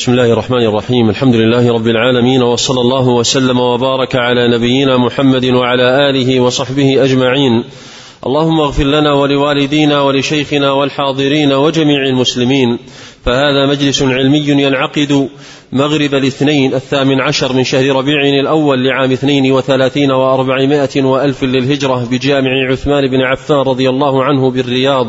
بسم الله الرحمن الرحيم الحمد لله رب العالمين وصلى الله وسلم وبارك على نبينا محمد وعلى اله وصحبه اجمعين اللهم اغفر لنا ولوالدينا ولشيخنا والحاضرين وجميع المسلمين فهذا مجلس علمي ينعقد مغرب الاثنين الثامن عشر من شهر ربيع الأول لعام اثنين وثلاثين وأربعمائة وألف للهجرة بجامع عثمان بن عفان رضي الله عنه بالرياض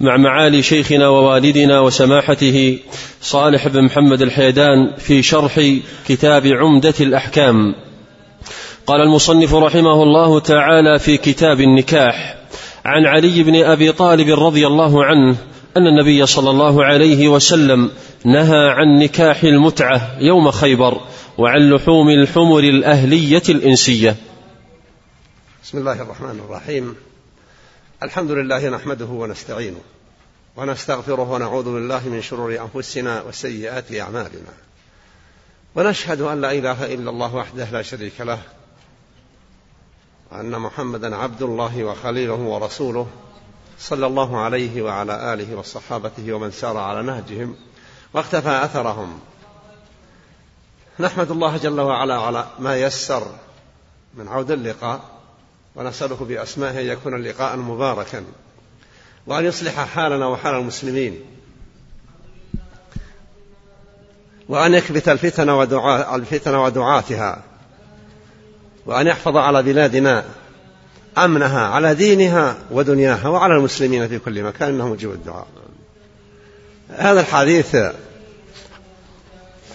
مع معالي شيخنا ووالدنا وسماحته صالح بن محمد الحيدان في شرح كتاب عمدة الأحكام. قال المصنف رحمه الله تعالى في كتاب النكاح عن علي بن أبي طالب رضي الله عنه أن النبي صلى الله عليه وسلم نهى عن نكاح المتعة يوم خيبر وعن لحوم الحمر الأهلية الإنسية. بسم الله الرحمن الرحيم. الحمد لله نحمده ونستعينه ونستغفره ونعوذ بالله من شرور أنفسنا وسيئات أعمالنا. ونشهد أن لا إله إلا الله وحده لا شريك له وأن محمدا عبد الله وخليله ورسوله صلى الله عليه وعلى آله وصحابته ومن سار على نهجهم واقتفى أثرهم. نحمد الله جل وعلا على ما يسر من عود اللقاء ونسأله بأسمائه أن يكون اللقاء مباركا. وأن يصلح حالنا وحال المسلمين. وأن يكبت الفتن ودعاء الفتن ودعاتها. وأن يحفظ على بلادنا أمنها على دينها ودنياها وعلى المسلمين في كل مكان. إنه مجيب الدعاء. هذا الحديث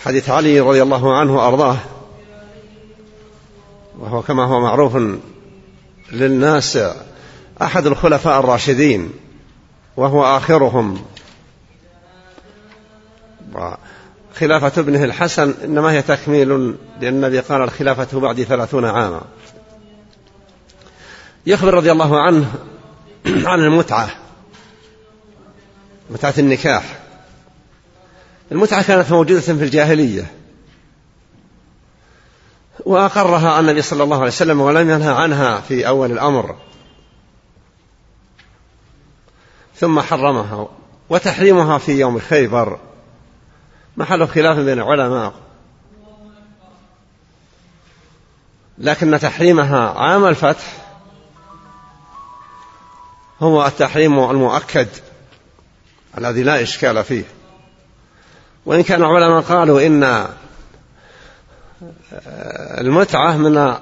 حديث علي رضي الله عنه وأرضاه. وهو كما هو معروف للناس أحد الخلفاء الراشدين وهو آخرهم. خلافة ابنه الحسن إنما هي تكميل لأن النبي قال الخلافة بعد ثلاثون عاما. يخبر رضي الله عنه عن المتعة متعة النكاح. المتعة كانت موجودة في الجاهلية. وأقرها النبي صلى الله عليه وسلم ولم ينهى عنها في أول الأمر. ثم حرمها وتحريمها في يوم خيبر محل خلاف بين العلماء. لكن تحريمها عام الفتح هو التحريم المؤكد الذي لا إشكال فيه. وإن كان العلماء قالوا إن المتعة من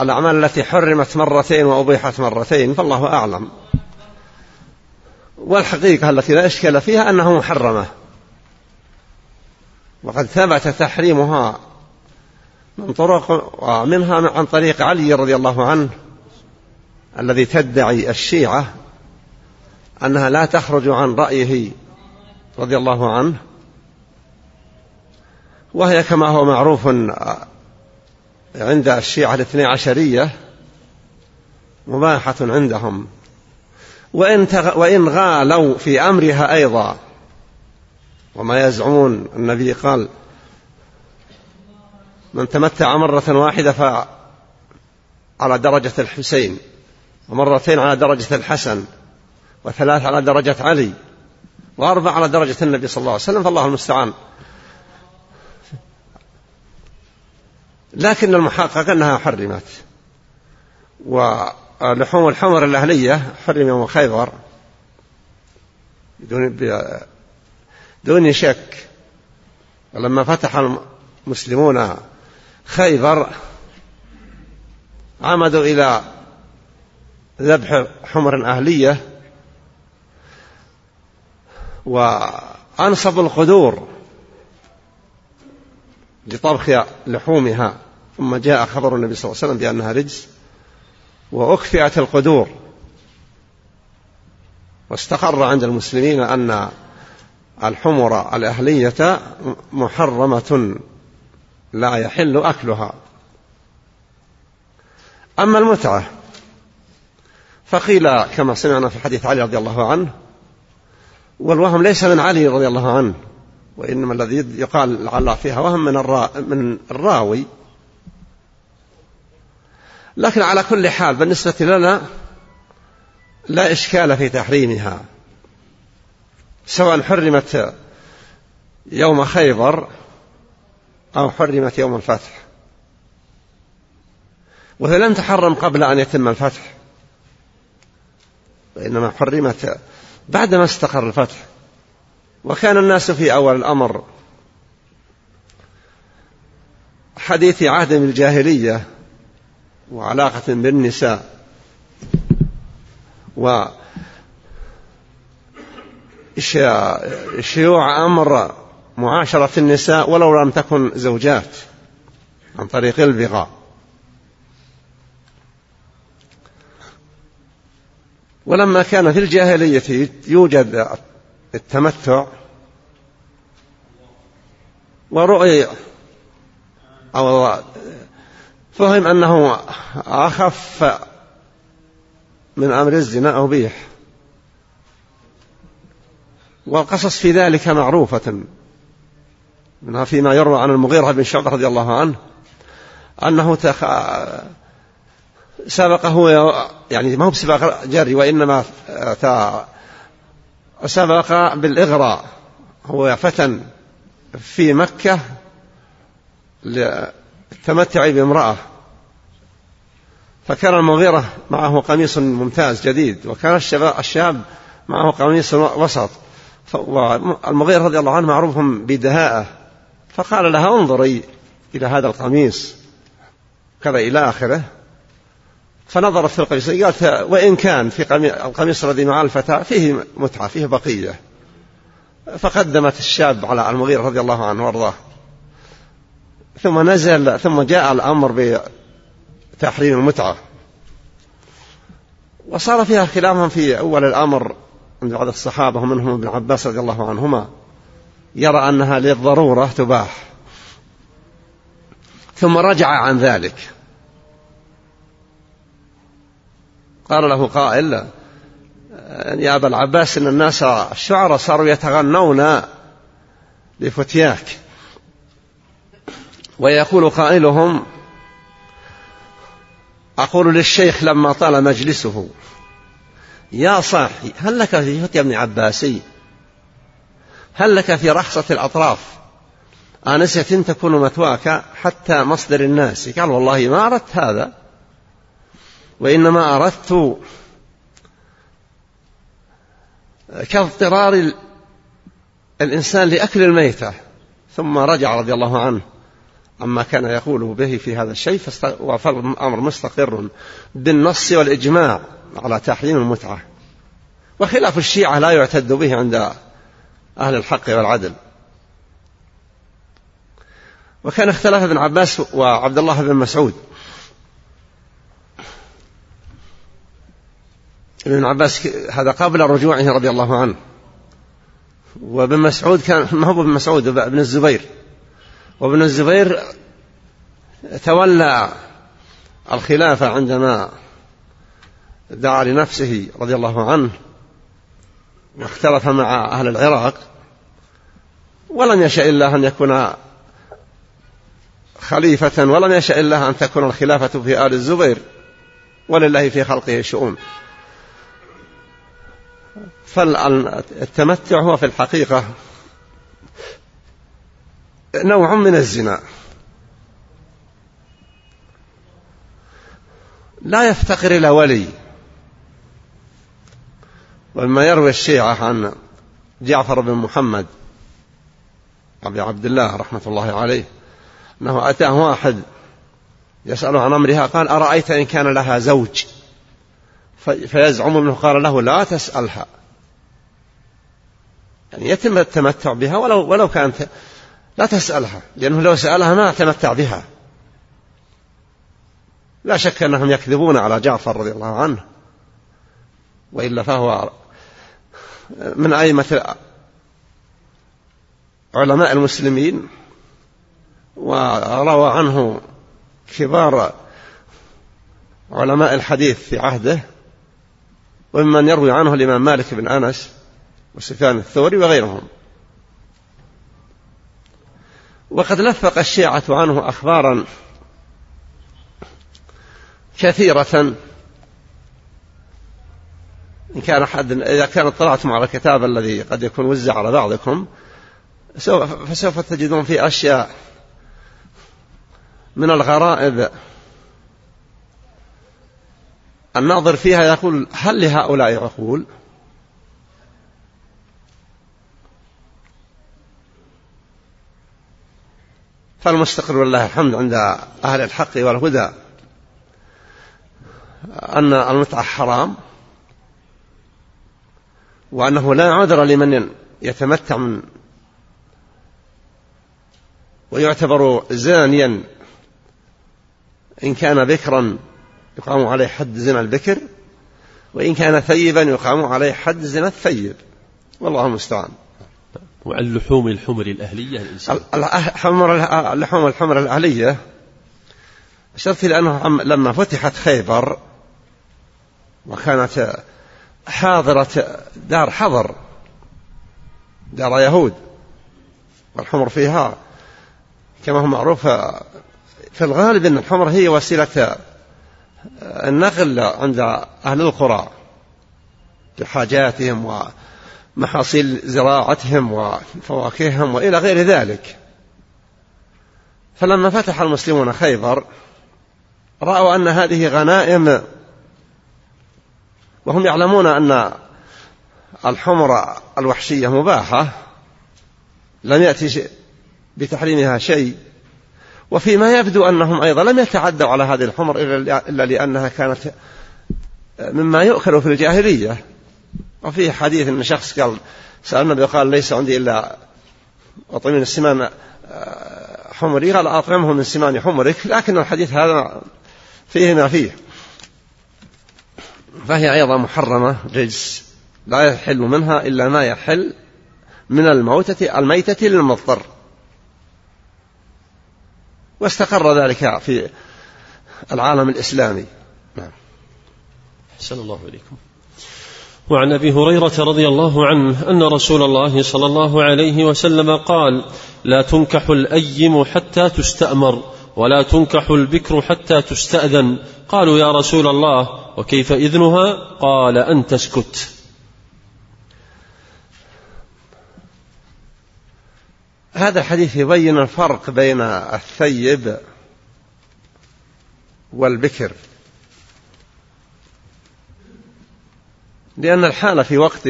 الأعمال التي حرمت مرتين وأبيحت مرتين فالله أعلم. والحقيقة التي لا إشكال فيها أنها محرمة. وقد ثبت تحريمها من طرق ومنها عن طريق علي رضي الله عنه الذي تدعي الشيعة أنها لا تخرج عن رأيه رضي الله عنه. وهي كما هو معروف عند الشيعة الاثني عشرية مباحة عندهم. وإن, وإن غالوا في أمرها أيضا. وما يزعمون النبي قال من تمتع مرة واحدة فعلى درجة الحسين ومرتين على درجة الحسن وثلاث على درجة علي وأربع على درجة النبي صلى الله عليه وسلم فالله المستعان. لكن المحقق أنها حرمت. ولحوم الحمر الأهلية حرم يوم خيبر. بدون دون شك. ولما فتح المسلمون خيبر عمدوا إلى ذبح حمر أهلية. وأنصبوا القدور لطبخ لحومها. ثم جاء خبر النبي صلى الله عليه وسلم بأنها رجس وأكفئت القدور واستقر عند المسلمين أن الحمر الأهلية محرمة لا يحل أكلها. أما المتعة فقيل كما سمعنا في حديث علي رضي الله عنه والوهم ليس من علي رضي الله عنه وإنما الذي يقال لعل فيها وهم من, الرا من الراوي لكن على كل حال بالنسبة لنا لا إشكال في تحريمها. سواء حرمت يوم خيبر أو حرمت يوم الفتح. وهي لم تحرم قبل أن يتم الفتح. وإنما حرمت بعدما استقر الفتح. وكان الناس في أول الأمر. حديث عهد بالجاهلية. وعلاقة بالنساء. و شيوع أمر معاشرة النساء ولو لم تكن زوجات عن طريق البغاء. ولما كان في الجاهلية يوجد التمتع ورؤي أو فهم أنه أخف من أمر الزنا أبيح والقصص في ذلك معروفة منها فيما يروى عن المغيرة بن شعبة رضي الله عنه أنه تخ... سبقه يعني ما هو بسباق جري وإنما سبق بالإغراء. هو فتى في مكة للتمتع بامرأة. فكان المغيرة معه قميص ممتاز جديد وكان الشباب الشاب معه قميص وسط. والمغيرة رضي الله عنه معروف بدهاءه. فقال لها انظري إلى هذا القميص كذا إلى آخره. فنظرت في القميص قالت وإن كان في القميص الذي مع الفتاة فيه متعة فيه بقية. فقدمت الشاب على المغيرة رضي الله عنه وأرضاه. ثم نزل ثم جاء الأمر بتحريم المتعة. وصار فيها خلاف في أول الأمر عند بعض الصحابة ومنهم ابن عباس رضي الله عنهما يرى أنها للضرورة تباح. ثم رجع عن ذلك. قال له قائل يا أبا العباس إن الناس الشعراء صاروا يتغنون لفتياك. ويقول قائلهم أقول للشيخ لما طال مجلسه يا صاحي هل لك في فتيا ابن عباسي؟ هل لك في رحصة الأطراف؟ آنسة تكون مثواك حتى مصدر الناس. قال والله ما أردت هذا وإنما أردت كاضطرار الإنسان لأكل الميتة. ثم رجع رضي الله عنه. عما كان يقوله به في هذا الشيء فالأمر مستقر. بالنص والإجماع على تحريم المتعة. وخلاف الشيعة لا يعتد به عند أهل الحق والعدل. وكان اختلاف ابن عباس وعبد الله بن مسعود. ابن عباس هذا قبل رجوعه رضي الله عنه. وابن مسعود كان ما هو ابن مسعود ابن الزبير. وابن الزبير تولى الخلافة عندما دعا لنفسه رضي الله عنه واختلف مع أهل العراق ولم يشاء الله أن يكون خليفة ولم يشاء الله أن تكون الخلافة في آل الزبير ولله في خلقه شؤون. فالتمتع هو في الحقيقة نوع من الزنا. لا يفتقر إلى ولي. ولما يروي الشيعة عن جعفر بن محمد أبي عبد الله رحمة الله عليه أنه أتاه واحد يسأله عن أمرها قال أرأيت إن كان لها زوج؟ فيزعم أنه قال له لا تسألها. يعني يتم التمتع بها ولو ولو كانت لا تسألها لأنه لو سألها ما تمتع بها. لا شك أنهم يكذبون على جعفر رضي الله عنه وإلا فهو من أئمة علماء المسلمين وروى عنه كبار علماء الحديث في عهده وممن يروي عنه الإمام مالك بن أنس وسفيان الثوري وغيرهم. وقد لفق الشيعة عنه أخبارا كثيرة. إن كان أحد إذا كان اطلعتم على الكتاب الذي قد يكون وزع على بعضكم فسوف تجدون في أشياء من الغرائب. الناظر فيها يقول هل لهؤلاء عقول؟ فالمستقر والله الحمد عند أهل الحق والهدى أن المتعة حرام وأنه لا عذر لمن يتمتع من ويعتبر زانيا إن كان بكرا يقام عليه حد زنا البكر وإن كان ثيبا يقام عليه حد زنا الثيب. والله المستعان. وعن لحوم الحمر الأهلية الإنسان اللحوم الحمر الأهلية. أشرت إلى أنه لما فتحت خيبر وكانت حاضرة دار حضر دار يهود والحمر فيها كما هو معروف في الغالب أن الحمر هي وسيلة النقل عند أهل القرى لحاجاتهم ومحاصيل زراعتهم وفواكههم وإلى غير ذلك. فلما فتح المسلمون خيبر رأوا أن هذه غنائم وهم يعلمون أن الحمر الوحشية مباحة لم يأتي بتحريمها شيء. وفيما يبدو أنهم أيضا لم يتعدوا على هذه الحمر إلا لأنها كانت مما يؤكل في الجاهلية. وفيه حديث أن شخص قال سأل النبي وقال ليس عندي إلا أطعم من السمان حمري. قال أطعمه من سمان حمرك. لكن الحديث هذا فيه ما فيه. فهي أيضا محرمة رجس لا يحل منها إلا ما يحل من الموتة الميتة للمضطر. واستقر ذلك في العالم الإسلامي. نعم. أحسن الله إليكم. وعن أبي هريرة رضي الله عنه أن رسول الله صلى الله عليه وسلم قال لا تنكح الأيم حتى تستأمر ولا تنكح البكر حتى تستأذن قالوا يا رسول الله وكيف إذنها؟ قال أن تسكت هذا الحديث يبين الفرق بين الثيب والبكر. لأن الحالة في وقت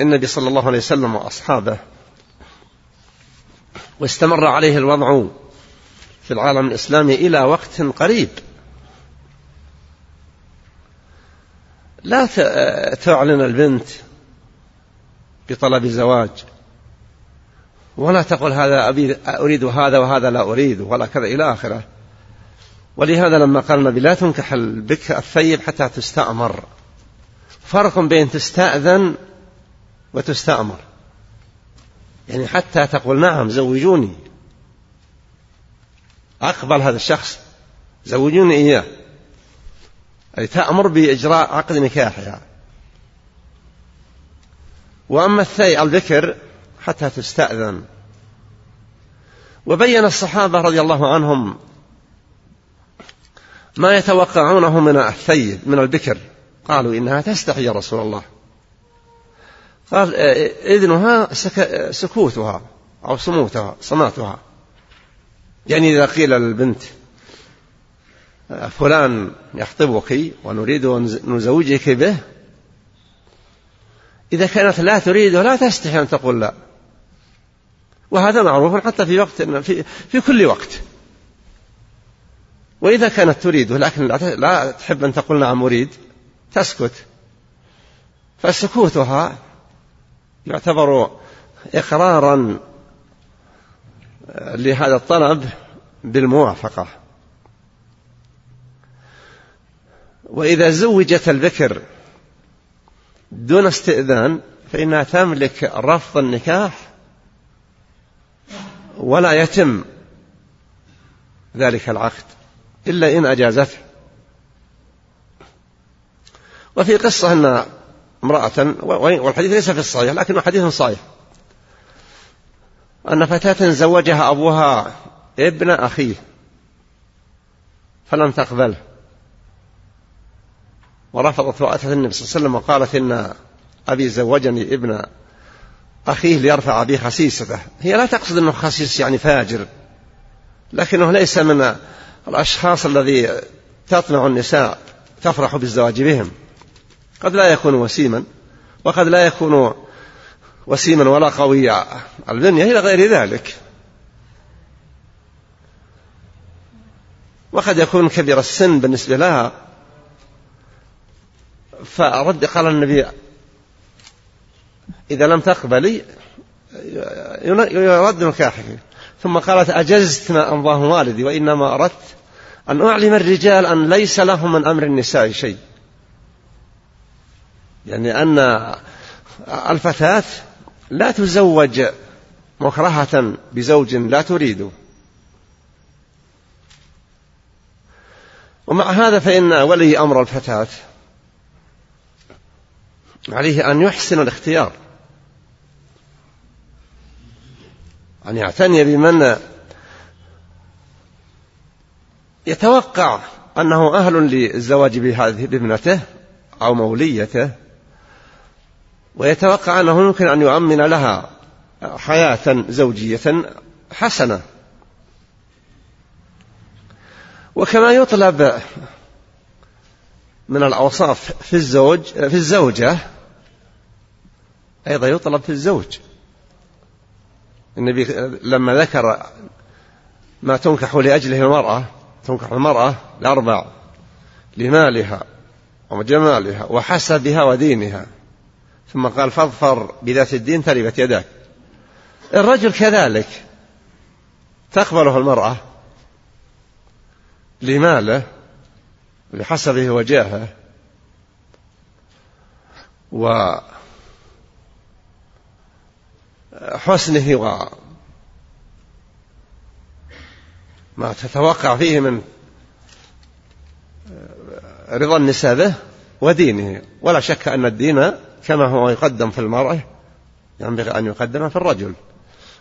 النبي صلى الله عليه وسلم وأصحابه واستمر عليه الوضع في العالم الإسلامي إلى وقت قريب. لا تعلن البنت بطلب زواج ولا تقول هذا أبي أريد هذا وهذا لا أريد ولا كذا إلى آخره. ولهذا لما قال النبي لا تنكح البكر الثيب حتى تستأمر. فرق بين تستأذن وتستأمر. يعني حتى تقول نعم زوجوني. أقبل هذا الشخص. زوجوني إياه. أي تأمر بإجراء عقد نكاحها وأما الثي البكر حتى تستأذن. وبين الصحابة رضي الله عنهم ما يتوقعونه من الثيب من البكر. قالوا إنها تستحي يا رسول الله. قال إذنها سكوتها أو صموتها صماتها. يعني إذا قيل للبنت فلان يخطبك ونريد أن نزوجك به. إذا كانت لا تريد لا تستحي أن تقول لا. وهذا معروف حتى في وقت في, في كل وقت. وإذا كانت تريده لكن لا تحب أن تقول نعم أريد. تسكت. فسكوتها يعتبر إقرارا لهذا الطلب بالموافقة. وإذا زوجت البكر دون استئذان فإنها تملك رفض النكاح ولا يتم ذلك العقد إلا إن أجازته. وفي قصة أن امرأة والحديث ليس في الصحيح لكنه حديث صحيح. أن فتاة زوجها أبوها ابن أخيه فلم تقبله. ورفضت وأتت النبي صلى الله عليه وسلم وقالت إن أبي زوجني ابن أخيه ليرفع به خسيسته. هي لا تقصد أنه خسيس يعني فاجر لكنه ليس من الأشخاص الذي تطمع النساء تفرح بالزواج بهم. قد لا يكون وسيما وقد لا يكون وسيما ولا قوي البنية إلى غير ذلك. وقد يكون كبير السن بالنسبة لها. فرد قال النبي إذا لم تقبلي يرد نكاحك ثم قالت أجزت ما أمضاه والدي وإنما أردت أن أعلم الرجال أن ليس لهم من أمر النساء شيء. يعني أن الفتاة لا تزوج مكرهة بزوج لا تريده ومع هذا فإن ولي أمر الفتاة عليه أن يحسن الاختيار أن يعتني بمن يتوقع أنه أهل للزواج بهذه بابنته أو موليته. ويتوقع أنه يمكن أن يؤمن لها حياة زوجية حسنة. وكما يطلب من الأوصاف في الزوج في الزوجة أيضا يطلب في الزوج. النبي لما ذكر ما تنكح لأجله المرأة تنكح المرأة لأربع لمالها وجمالها وحسبها ودينها. ثم قال فاظفر بذات الدين تربت يداك. الرجل كذلك. تقبله المرأة لماله لحسبه وجاهه وحسنه و ما تتوقع فيه من رضا النساء به ودينه. ولا شك أن الدين كما هو يقدم في المرأة ينبغي أن يقدم في الرجل.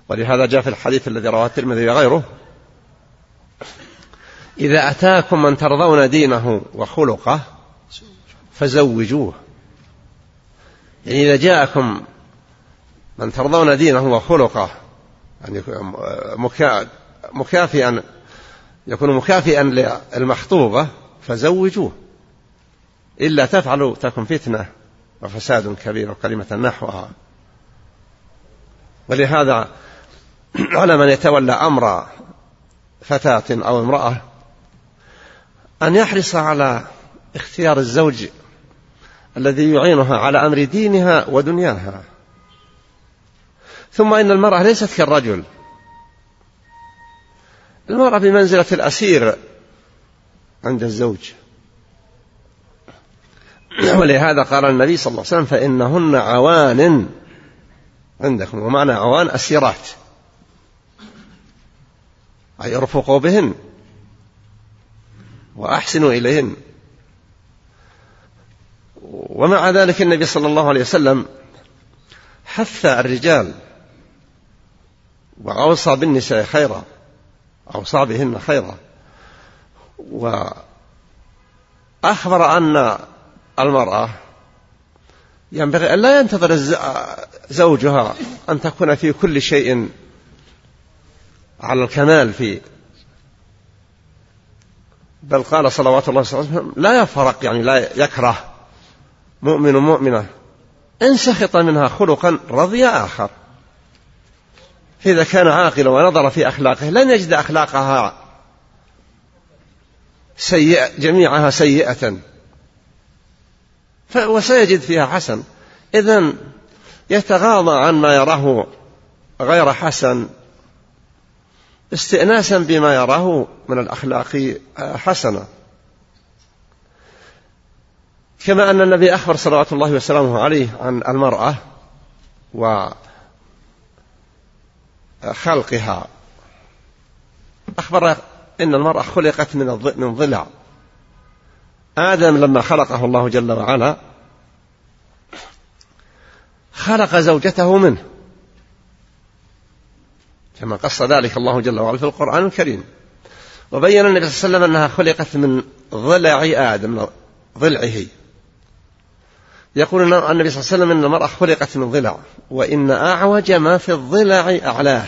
ولهذا جاء في الحديث الذي رواه الترمذي وغيره إذا أتاكم من ترضون دينه وخلقه فزوجوه. يعني إذا جاءكم من ترضون دينه وخلقه يعني مكافئا يكون مكافئا للمخطوبة فزوجوه. إلا تفعلوا تكن فتنة. وفساد كبير وكلمة نحوها ولهذا على من يتولى أمر فتاة أو امرأة أن يحرص على اختيار الزوج الذي يعينها على أمر دينها ودنياها. ثم إن المرأة ليست كالرجل. المرأة بمنزلة الأسير عند الزوج. ولهذا قال النبي صلى الله عليه وسلم فإنهن عوان عندكم ومعنى عوان أسيرات أي ارفقوا بهن وأحسنوا إليهن. ومع ذلك النبي صلى الله عليه وسلم حث الرجال وأوصى بالنساء خيرا أوصى بهن خيرا. وأخبر أن المرأة ينبغي أن لا ينتظر زوجها أن تكون في كل شيء على الكمال في. بل قال صلوات الله وسلم لا يفرق يعني لا يكره مؤمن مؤمنة إن سخط منها خلقا رضي آخر. فإذا كان عاقلا ونظر في أخلاقه لن يجد أخلاقها سيئة جميعها سيئة. وسيجد فيها حسن. إذا يتغاضى عن ما يراه غير حسن استئناسا بما يراه من الأخلاق حسنة. كما أن النبي أخبر صلوات الله وسلامه عليه عن المرأة وخلقها أخبر إن المرأة خلقت من من ضلع. آدم لما خلقه الله جل وعلا خلق زوجته منه. كما قص ذلك الله جل وعلا في القرآن الكريم. وبين النبي صلى الله عليه وسلم أنها خلقت من ضلع آدم ضلعه. يقول النبي صلى الله عليه وسلم إن المرأة خلقت من ضلع وإن أعوج ما في الضلع أعلاه.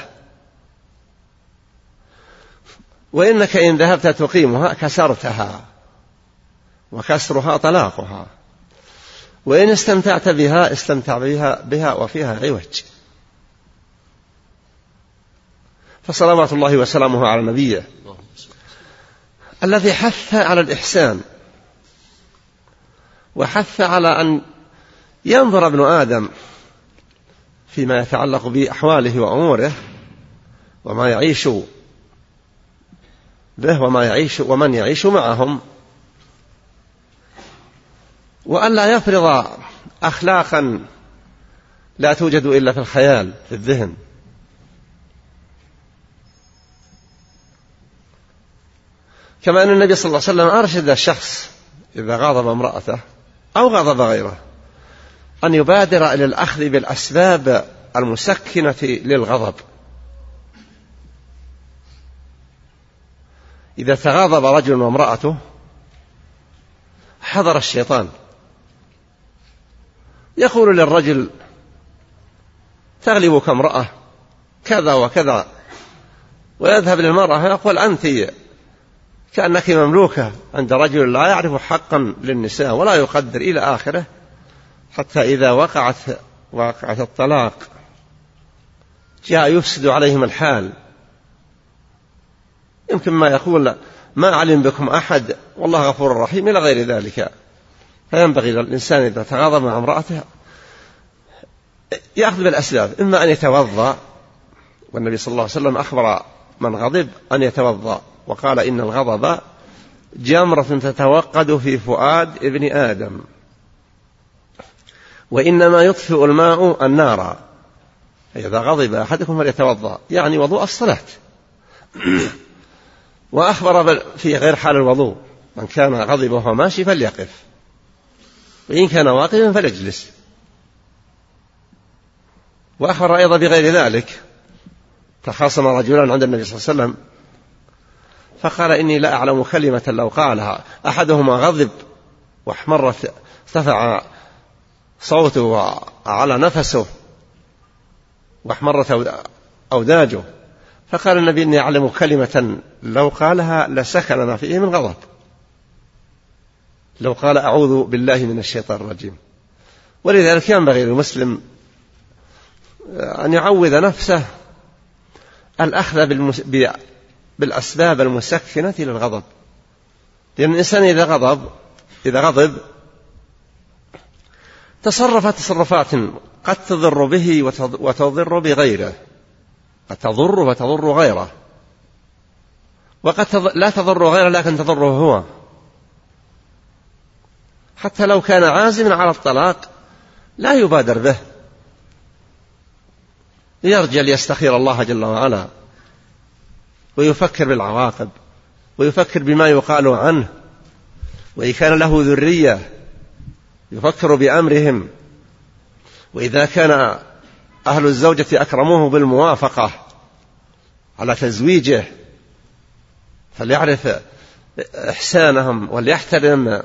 وإنك إن ذهبت تقيمها كسرتها. وكسرها طلاقها. وإن استمتعت بها استمتع بها, بها وفيها عوج فصلوات الله وسلامه على نبيه. الذي حث على الإحسان. وحث على أن ينظر ابن آدم فيما يتعلق بأحواله وأموره وما يعيش به وما يعيش ومن يعيش معهم. وألا يفرض أخلاقا لا توجد إلا في الخيال في الذهن. كما أن النبي صلى الله عليه وسلم أرشد الشخص إذا غاضب امرأته أو غضب غيره أن يبادر إلى الأخذ بالأسباب المسكنة للغضب. إذا تغاضب رجل وامرأته حضر الشيطان. يقول للرجل تغلبك امرأة كذا وكذا ويذهب للمرأة ويقول أنت كأنك مملوكة عند رجل لا يعرف حقا للنساء ولا يقدر إلى آخره حتى إذا وقعت وقعت الطلاق. جاء يفسد عليهم الحال. يمكن ما يقول ما علم بكم أحد والله غفور رحيم إلى غير ذلك. فينبغي للإنسان إذا تغاضب مع امرأته يأخذ بالأسباب إما أن يتوضأ والنبي صلى الله عليه وسلم أخبر من غضب أن يتوضأ وقال إن الغضب جمرة تتوقد في فؤاد ابن آدم. وإنما يطفئ الماء النار. إذا غضب أحدكم فليتوضأ يعني وضوء الصلاة. وأخبر في غير حال الوضوء من كان غضب وهو ماشي فليقف. وإن كان واقفا فليجلس. وأخبر أيضا بغير ذلك. تخاصم رجلان عند النبي صلى الله عليه وسلم. فقال إني لا أعلم كلمة لو قالها. أحدهما غضب واحمرت ارتفع صوته وعلى نفسه واحمرت أوداجه. فقال النبي إني أعلم كلمة لو قالها لسكن ما فيه من غضب. لو قال أعوذ بالله من الشيطان الرجيم. ولذلك ينبغي للمسلم أن يعوذ نفسه الأخذ بالأسباب المسكنة للغضب. لأن الإنسان إذا غضب إذا غضب تصرف تصرفات قد تضر به وتضر بغيره. قد تضر وتضر غيره. وقد لا تضر غيره لكن تضره هو. حتى لو كان عازما على الطلاق لا يبادر به. يرجى ليستخير الله جل وعلا ويفكر بالعواقب ويفكر بما يقال عنه. وإن كان له ذرية يفكر بأمرهم. وإذا كان أهل الزوجة أكرموه بالموافقة على تزويجه فليعرف إحسانهم وليحترم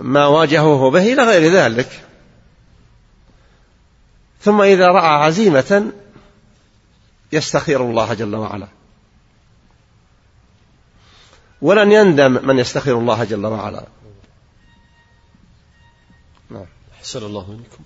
ما واجهوه به إلى غير ذلك. ثم إذا رأى عزيمة يستخير الله جل وعلا. ولن يندم من يستخير الله جل وعلا. نعم. أحسن الله منكم.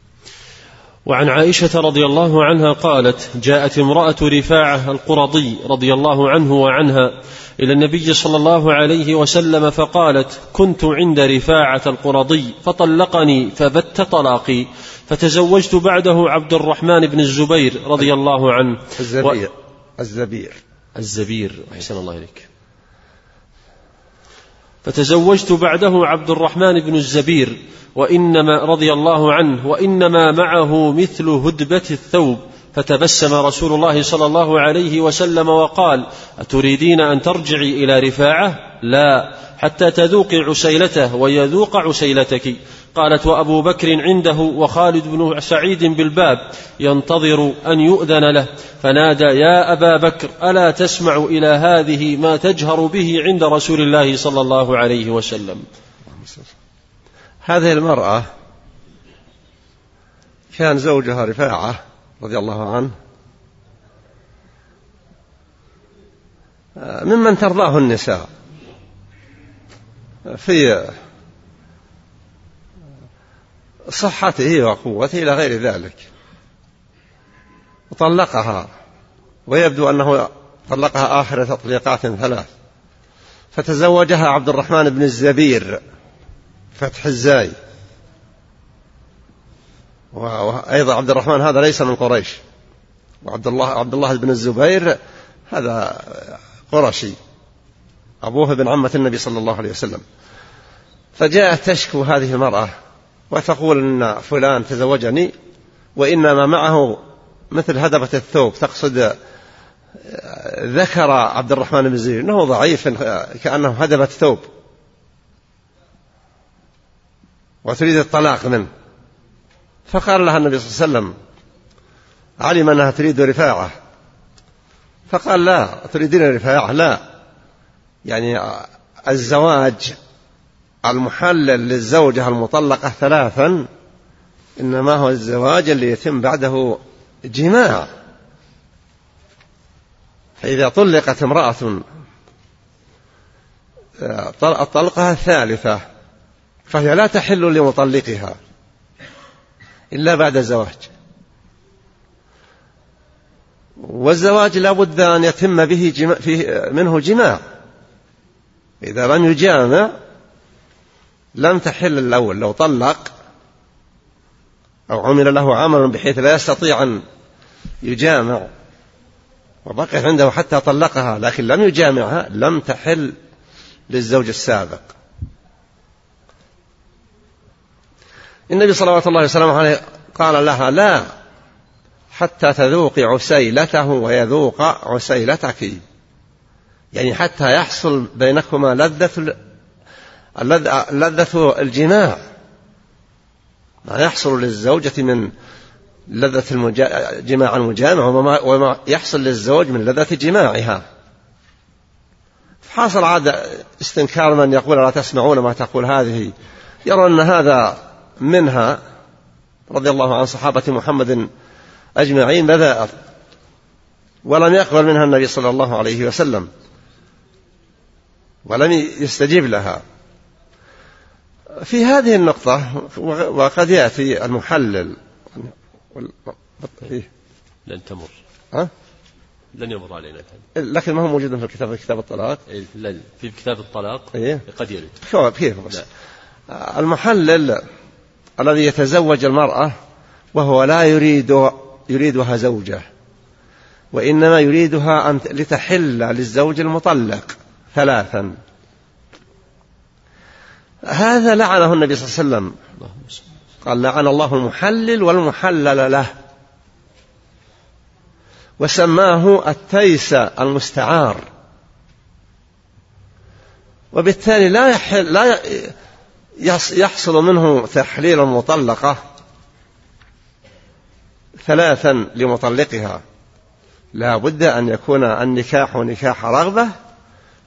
وعن عائشة رضي الله عنها قالت جاءت امرأة رفاعة القرضي رضي الله عنه وعنها إلى النبي صلى الله عليه وسلم فقالت كنت عند رفاعة القرضي فطلقني فبت طلاقي فتزوجت بعده عبد الرحمن بن الزبير رضي الله عنه. الزبير. و... الزبير. الزبير. أحسن الله إليك. فتزوجت بعده عبد الرحمن بن الزبير وإنما رضي الله عنه وإنما معه مثل هدبة الثوب. فتبسم رسول الله صلى الله عليه وسلم وقال أتريدين أن ترجعي إلى رفاعة؟ لا حتى تذوقي عسيلته ويذوق عسيلتك. قالت وأبو بكر عنده وخالد بن سعيد بالباب ينتظر أن يؤذن له فنادى يا أبا بكر ألا تسمع إلى هذه ما تجهر به عند رسول الله صلى الله عليه وسلم؟ هذه المرأة كان زوجها رفاعة رضي الله عنه. ممن ترضاه النساء في صحته وقوته إلى غير ذلك. وطلقها ويبدو أنه طلقها آخر تطليقات ثلاث. فتزوجها عبد الرحمن بن الزبير فتح الزاي. وأيضا عبد الرحمن هذا ليس من قريش. وعبد الله عبد الله بن الزبير هذا قرشي. أبوه ابن عمة النبي صلى الله عليه وسلم. فجاءت تشكو هذه المرأة. وتقول أن فلان تزوجني وإنما معه مثل هدبة الثوب تقصد ذكر عبد الرحمن بن زيد إنه ضعيف كأنه هدبة ثوب. وتريد الطلاق منه. فقال لها النبي صلى الله عليه وسلم علم أنها تريد رفاعة. فقال لا تريدين رفاعة؟ لا. يعني الزواج المحلل للزوجة المطلقة ثلاثا إنما هو الزواج اللي يتم بعده جماع. فإذا طلقت امرأة الطلقة الثالثة فهي لا تحل لمطلقها إلا بعد الزواج. والزواج لا بد أن يتم به جماع فيه منه جماع. إذا لم يجامع لم تحل الأول. لو طلق أو عمل له عمل بحيث لا يستطيع أن يجامع وبقيت عنده حتى طلقها لكن لم يجامعها لم تحل للزوج السابق. النبي صلوات الله وسلامه عليه قال لها لا حتى تذوقي عسيلته ويذوق عسيلتك. يعني حتى يحصل بينكما لذة لذة الجماع ما يحصل للزوجة من لذة. جماع المجامع وما... وما يحصل للزوج من لذة جماعها. حاصل عاد استنكار من يقول لا تسمعون ما تقول هذه. يرى أن هذا منها رضي الله عن صحابة محمد أجمعين بذائر ولم يقبل منها النبي صلى الله عليه وسلم. ولم يستجيب لها. في هذه النقطة وقد يأتي المحلل. فيه لن تمر. ها؟ لن يمر علينا. لكن ما هو موجود في الكتاب في كتاب الطلاق. إيه في كتاب الطلاق إيه؟ قد يرد. كيف بس. المحلل الذي يتزوج المرأة وهو لا يريد يريدها زوجة وإنما يريدها أن لتحل للزوج المطلق ثلاثا. هذا لعنه النبي صلى الله عليه وسلم. قال لعن الله المحلل والمحلل له. وسماه التيس المستعار. وبالتالي لا يحل لا يحصل منه تحليل المطلقة ثلاثا لمطلقها. لا بد أن يكون النكاح نكاح رغبة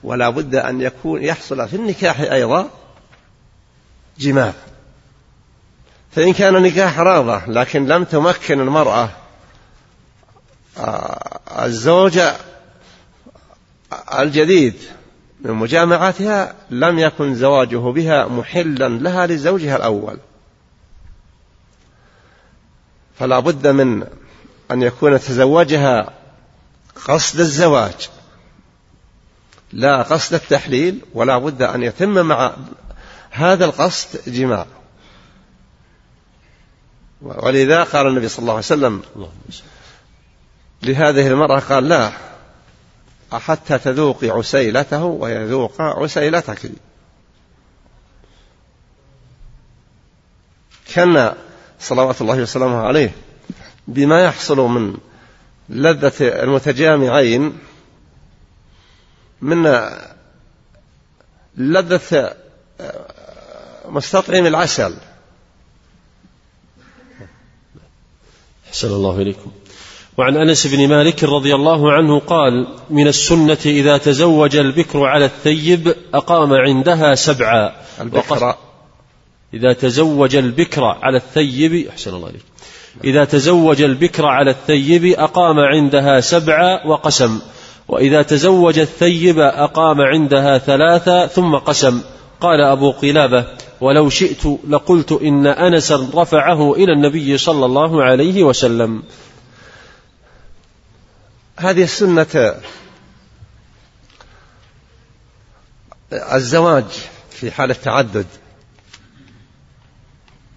ولا بد أن يكون يحصل في النكاح أيضا جماع. فإن كان نكاح رغبة لكن لم تمكن المرأة آه، الزوج الجديد من مجامعتها لم يكن زواجه بها محلا لها لزوجها الأول. فلا بد من أن يكون تزوجها قصد الزواج لا قصد التحليل ولا بد أن يتم مع هذا القصد جماع. ولذا قال النبي صلى الله عليه وسلم لهذه المرأة قال لا حتى تذوقي عسيلته ويذوق عسيلتك. كان صلوات الله وسلامه عليه بما يحصل من لذة المتجامعين من لذة مستطعم العسل. أحسن الله إليكم. وعن أنس بن مالك رضي الله عنه قال من السنة إذا تزوج البكر على الثيب أقام عندها سبعا. البكر. إذا تزوج البكر على الثيب أحسن الله إليك إذا تزوج البكر على الثيب أقام عندها سبعة وقسم. وإذا تزوج الثيب أقام عندها ثلاثة ثم قسم. قال أبو قلابة ولو شئت لقلت إن أنسا رفعه إلى النبي صلى الله عليه وسلم. هذه السنة الزواج في حال التعدد.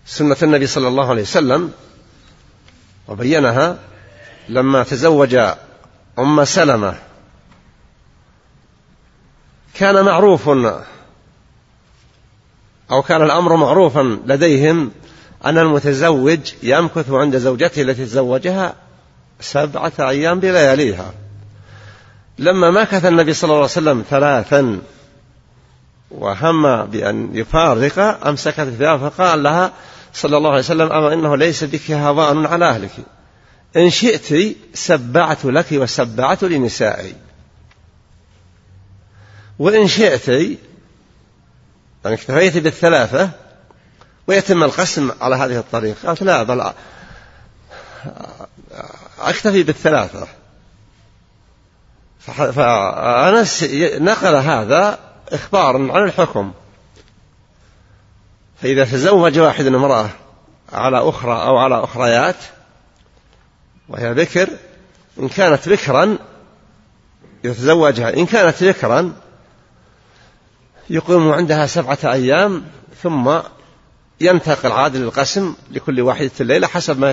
سنة النبي صلى الله عليه وسلم وبينها لما تزوج أم سلمة. كان معروف أو كان الأمر معروفا لديهم أن المتزوج يمكث عند زوجته التي تزوجها سبعة أيام بلياليها. لما مكث النبي صلى الله عليه وسلم ثلاثا وهم بأن يفارق أمسكت الثياب فقال لها صلى الله عليه وسلم أما إنه ليس بك هوان على أهلك. إن شئت سبعت لك وسبعت لنسائي. وإن شئت يعني اكتفيت بالثلاثة ويتم القسم على هذه الطريقة قالت لا بل أكتفي بالثلاثة. فأنس نقل هذا إخبارا عن الحكم. فإذا تزوج واحد امرأة على أخرى أو على أخريات وهي بكر إن كانت بكرا يتزوجها إن كانت بكرا يقيم عندها سبعة أيام ثم ينتقل عادل القسم لكل واحدة الليلة حسب ما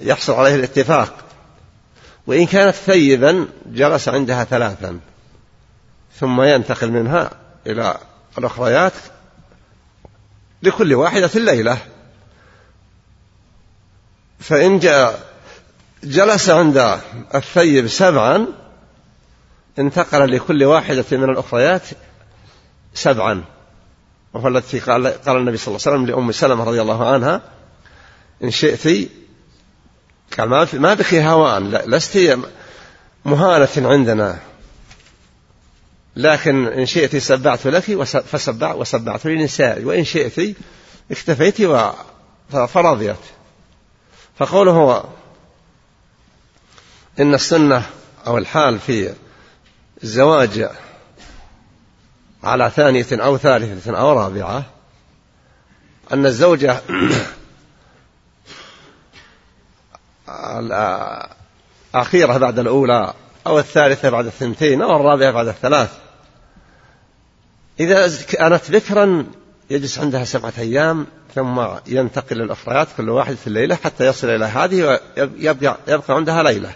يحصل عليه الاتفاق. وإن كانت ثيبا جلس عندها ثلاثا. ثم ينتقل منها إلى الأخريات لكل واحدة الليلة. فإن جلس عند الثيب سبعا انتقل لكل واحدة من الأخريات سبعا. وهو التي قال, قال النبي صلى الله عليه وسلم لأم سلمة رضي الله عنها إن شئت قال ما, بك هوان لست مهانة عندنا. لكن إن شئت سبعت لك فسبع وسبعت لنسائي وإن شئت اكتفيت فرضيت. فقوله هو إن السنة أو الحال في الزواج على ثانية أو ثالثة أو رابعة أن الزوجة الأخيرة بعد الأولى أو الثالثة بعد الثنتين أو الرابعة بعد الثلاث. إذا كانت ذكرا يجلس عندها سبعة أيام ثم ينتقل للأخريات كل واحد في الليلة حتى يصل إلى هذه ويبقى يبقى عندها ليلة.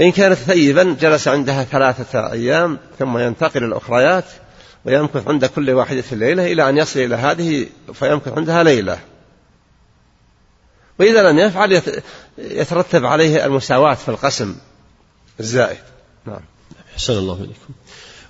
وإن كانت ثيبا جلس عندها ثلاثة أيام ثم ينتقل الأخريات ويمكث عند كل واحدة في الليلة إلى أن يصل إلى هذه فيمكث عندها ليلة. وإذا لم يفعل يترتب عليه المساواة في القسم الزائد. نعم. أحسن الله إليكم.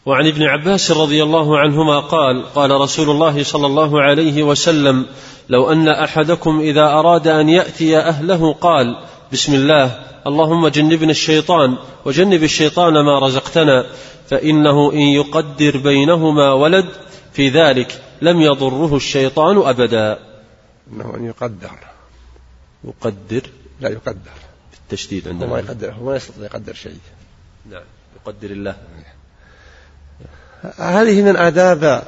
وعن ابن عباس رضي الله عنهما قال قال رسول الله صلى الله عليه وسلم لو أن أحدكم إذا أراد أن يأتي أهله قال بسم الله. اللهم جنبنا الشيطان وجنب الشيطان ما رزقتنا فإنه إن يقدر بينهما ولد في ذلك لم يضره الشيطان أبدا. إنه أن يقدر. يقدر؟ لا يقدر. بالتشديد عندنا. هو ما يقدر هو ما يستطيع يقدر شيء. نعم. يقدر الله. هذه من آداب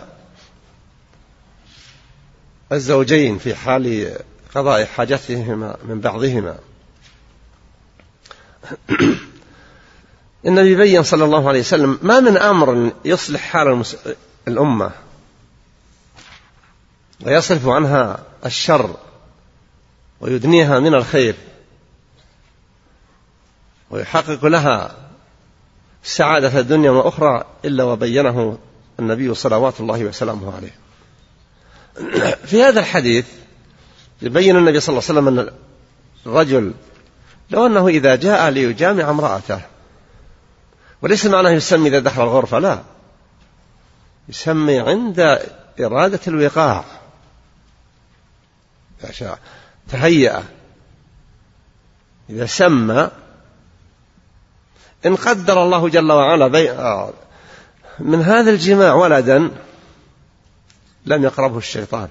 الزوجين في حال قضاء حاجتهما من بعضهما. النبي بين صلى الله عليه وسلم ما من أمر يصلح حال الأمة ويصرف عنها الشر ويدنيها من الخير ويحقق لها سعادة الدنيا وأخرى إلا وبينه النبي صلوات الله وسلامه عليه. في هذا الحديث يبين النبي صلى الله عليه وسلم أن الرجل لو أنه إذا جاء ليجامع امرأته وليس معناه يسمي إذا دخل الغرفة لا. يسمي عند إرادة الوقاع. تهيأ. إذا سمى إن قدر الله جل وعلا بي من هذا الجماع ولدا لم يقربه الشيطان.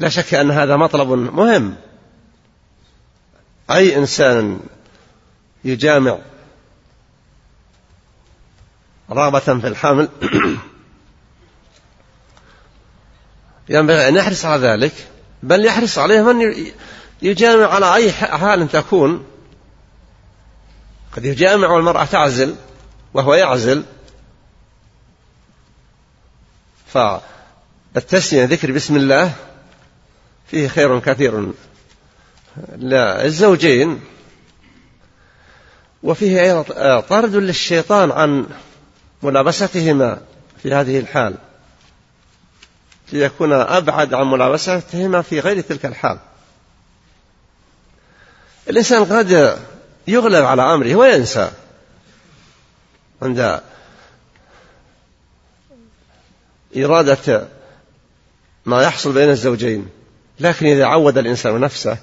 لا شك أن هذا مطلب مهم. أي إنسان يجامع رغبة في الحمل ينبغي أن يحرص على ذلك بل يحرص عليه من يجامع على أي حال تكون. قد يجامع والمرأة تعزل وهو يعزل. فالتسمية ذكر بسم الله فيه خير كثير. للزوجين وفيه أيضا طرد للشيطان عن ملابستهما في هذه الحال. ليكون أبعد عن ملابستهما في غير تلك الحال. الإنسان قد يغلب على أمره وينسى. عند إرادة ما يحصل بين الزوجين. لكن إذا عود الإنسان نفسه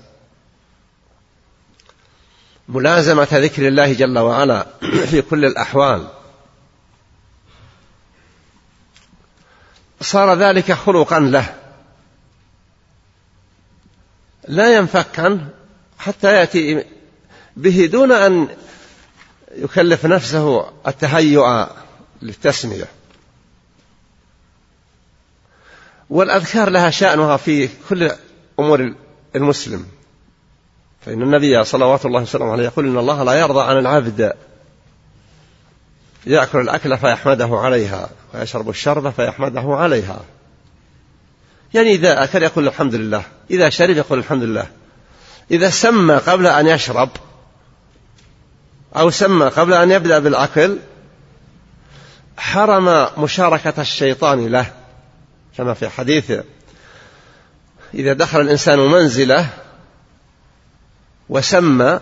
ملازمة ذكر الله جل وعلا في كل الأحوال صار ذلك خلقا له. لا ينفك عنه حتى يأتي به دون أن يكلف نفسه التهيؤ للتسمية. والأذكار لها شأنها في كل أمور المسلم. فإن النبي صلوات الله وسلامه عليه يقول إن الله لا يرضى عن العبد. يأكل الأكل فيحمده عليها ويشرب الشرب فيحمده عليها. يعني إذا أكل يقول الحمد لله إذا شرب يقول الحمد لله. إذا سمى قبل أن يشرب أو سمى قبل أن يبدأ بالأكل حرم مشاركة الشيطان له. كما في حديث إذا دخل الإنسان منزلة وسمى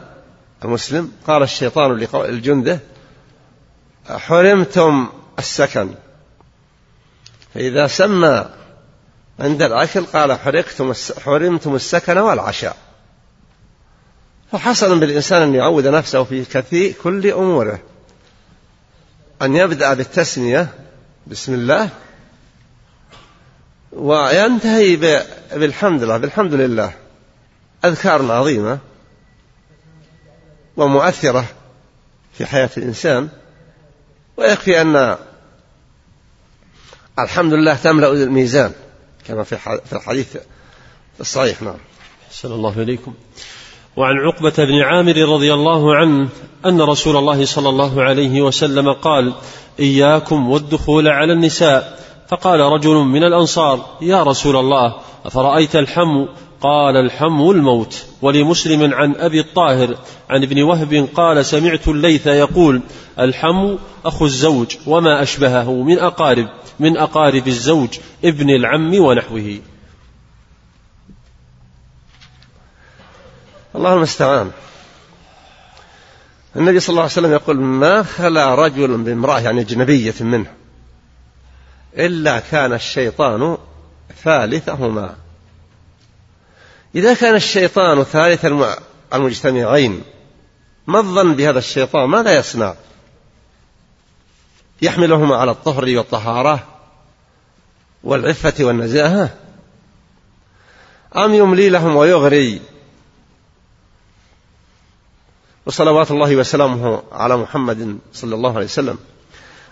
المسلم قال الشيطان لجنده حرمتم السكن. فإذا سمى عند الأكل قال حرقتم حرمتم السكن والعشاء. فحسن بالإنسان أن يعود نفسه في كثير كل أموره. أن يبدأ بالتسمية بسم الله وينتهي بالحمد لله بالحمد لله. أذكار عظيمة ومؤثرة في حياة الإنسان ويكفي أن الحمد لله تملأ الميزان كما في الحديث الصحيح نعم. أحسن الله إليكم. وعن عقبة بن عامر رضي الله عنه أن رسول الله صلى الله عليه وسلم قال إياكم والدخول على النساء. فقال رجل من الأنصار يا رسول الله أفرأيت الحم؟ قال الحم الموت ولمسلم عن أبي الطاهر عن ابن وهب قال سمعت الليث يقول الحم أخو الزوج وما أشبهه من أقارب من أقارب الزوج ابن العم ونحوه. الله المستعان النبي صلى الله عليه وسلم يقول ما خلا رجل بامرأة يعني أجنبية منه؟ إلا كان الشيطان ثالثهما. إذا كان الشيطان ثالث المجتمعين ما الظن بهذا الشيطان؟ ماذا يصنع؟ يحملهما على الطهر والطهارة والعفة والنزاهة أم يملي لهم ويغري؟ وصلوات الله وسلامه على محمد صلى الله عليه وسلم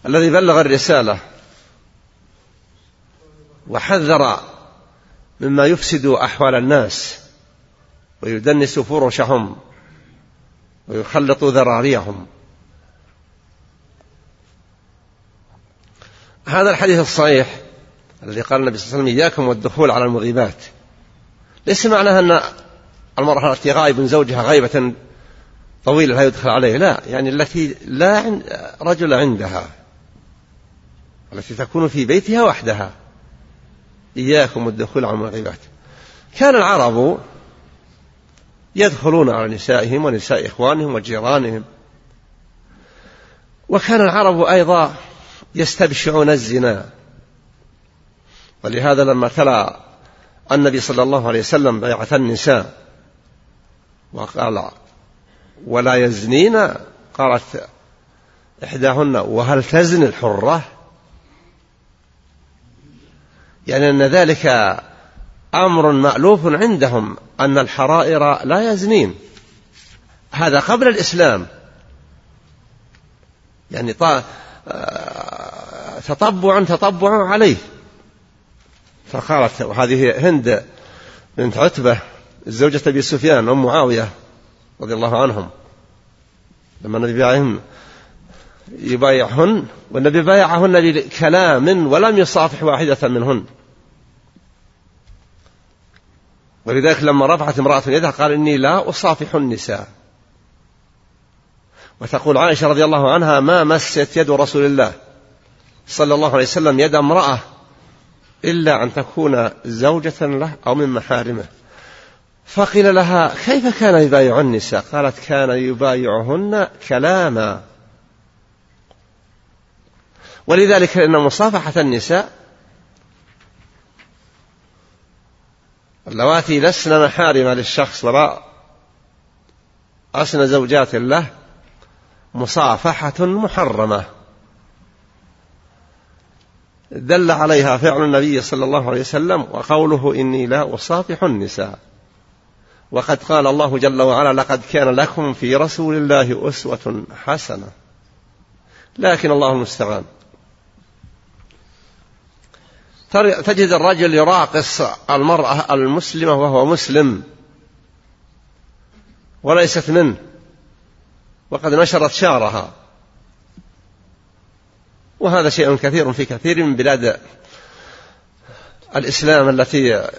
الذي بلغ الرسالة. وحذر مما يفسد أحوال الناس ويدنس فرشهم ويخلط ذراريهم. هذا الحديث الصحيح الذي قال النبي صلى الله عليه وسلم إياكم والدخول على المغيبات. ليس معناها أن المرأة التي غائب زوجها غيبة طويلة لا يدخل عليه. لا يعني التي لا رجل عندها التي تكون في بيتها وحدها. إياكم الدخول على المغيبات كان العرب يدخلون على نسائهم ونساء إخوانهم وجيرانهم. وكان العرب أيضا يستبشعون الزنا. ولهذا لما تلا النبي صلى الله عليه وسلم بيعة النساء وقال ولا يزنين؟ قالت إحداهن وهل تزني الحرة؟ يعني أن ذلك أمر مألوف عندهم أن الحرائر لا يزنين. هذا قبل الإسلام. يعني تطبع تطبع عليه. فقالت وهذه هند بنت عتبة زوجة أبي سفيان أم معاوية رضي الله عنهم. لما النبي بايعهن يبايعهن والنبي بايعهن بكلام ولم يصافح واحدة منهن. ولذلك لما رفعت امرأة يدها قال إني لا أصافح النساء. وتقول عائشة رضي الله عنها ما مست يد رسول الله صلى الله عليه وسلم يد امرأة إلا أن تكون زوجة له أو من محارمه. فقيل لها كيف كان يبايع النساء؟ قالت كان يبايعهن كلاما. ولذلك إن مصافحة النساء اللواتي لسن محارم للشخص ولا أسن زوجات له مصافحة محرمة. دل عليها فعل النبي صلى الله عليه وسلم وقوله إني لا أصافح النساء. وقد قال الله جل وعلا لقد كان لكم في رسول الله أسوة حسنة. لكن الله المستعان. تجد الرجل يراقص المرأة المسلمة وهو مسلم. وليست منه. وقد نشرت شعرها. وهذا شيء كثير في كثير من بلاد الإسلام التي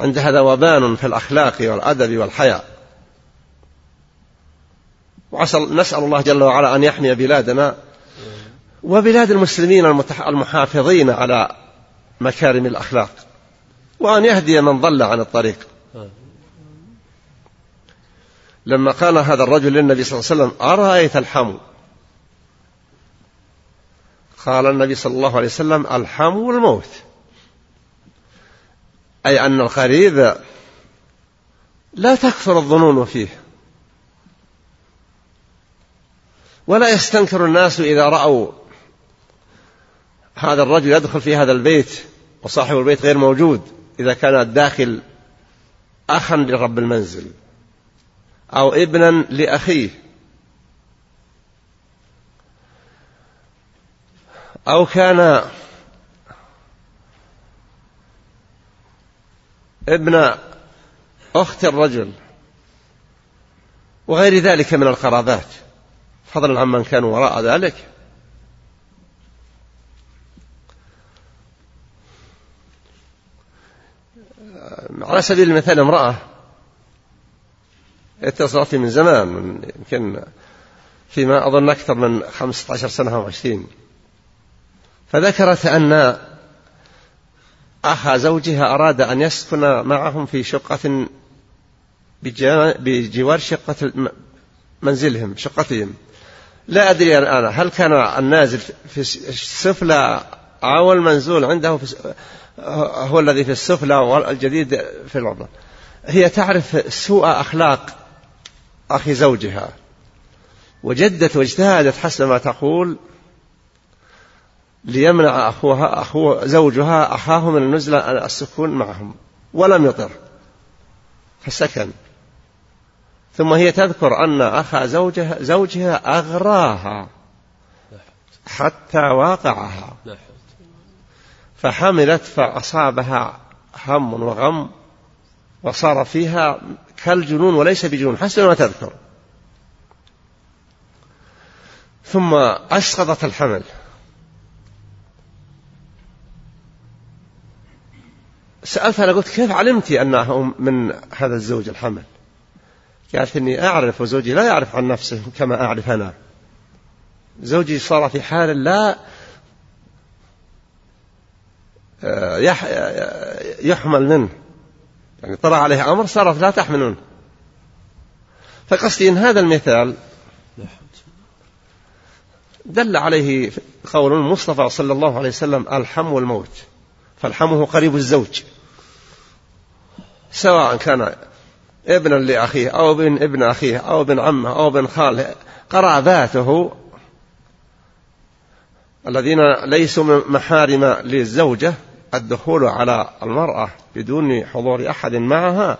عندها ذوبان في الأخلاق والأدب والحياء نسأل الله جل وعلا أن يحمي بلادنا وبلاد المسلمين المحافظين على مكارم الأخلاق وأن يهدي من ضل عن الطريق. لما قال هذا الرجل للنبي صلى الله عليه وسلم أرأيت الحمو؟ قال النبي صلى الله عليه وسلم الحمو الموت أي أن القريب لا تكثر الظنون فيه. ولا يستنكر الناس إذا رأوا هذا الرجل يدخل في هذا البيت وصاحب البيت غير موجود إذا كان الداخل أخا لرب المنزل أو ابنا لأخيه أو كان ابن أخت الرجل وغير ذلك من القرابات. فضلا عمن كانوا وراء ذلك. على سبيل المثال امرأة اتصلت من زمان من يمكن فيما أظن أكثر من خمسة عشر سنة أو عشرين. فذكرت أن أخا زوجها أراد أن يسكن معهم في شقة بجوار شقة منزلهم شقتهم. لا أدري الآن هل كان النازل في السفلى أو المنزول عنده في هو الذي في السفلى والجديد في الأرض هي تعرف سوء أخلاق أخي زوجها. وجدت واجتهدت حسب ما تقول ليمنع أخوها أخو زوجها أخاه من النزلة السكون معهم ولم يطر فسكن. ثم هي تذكر أن أخا زوجها, زوجها أغراها حتى واقعها. فحملت فأصابها هم وغم وصار فيها كالجنون وليس بجنون حسب ما تذكر. ثم أسقطت الحمل. سألتها أنا قلت كيف علمت أنه من هذا الزوج الحمل؟ قالت إني أعرف وزوجي لا يعرف عن نفسه كما أعرف أنا. زوجي صار في حال لا يحمل منه يعني طرأ عليه أمر صارت لا تحمل منه فقصدي إن هذا المثال دل عليه قول المصطفى صلى الله عليه وسلم الحم والموت. فالحم هو قريب الزوج. سواء كان ابنا لأخيه أو ابن ابن أخيه أو ابن عمه أو ابن خاله قراباته الذين ليسوا محارم للزوجة الدخول على المرأة بدون حضور أحد معها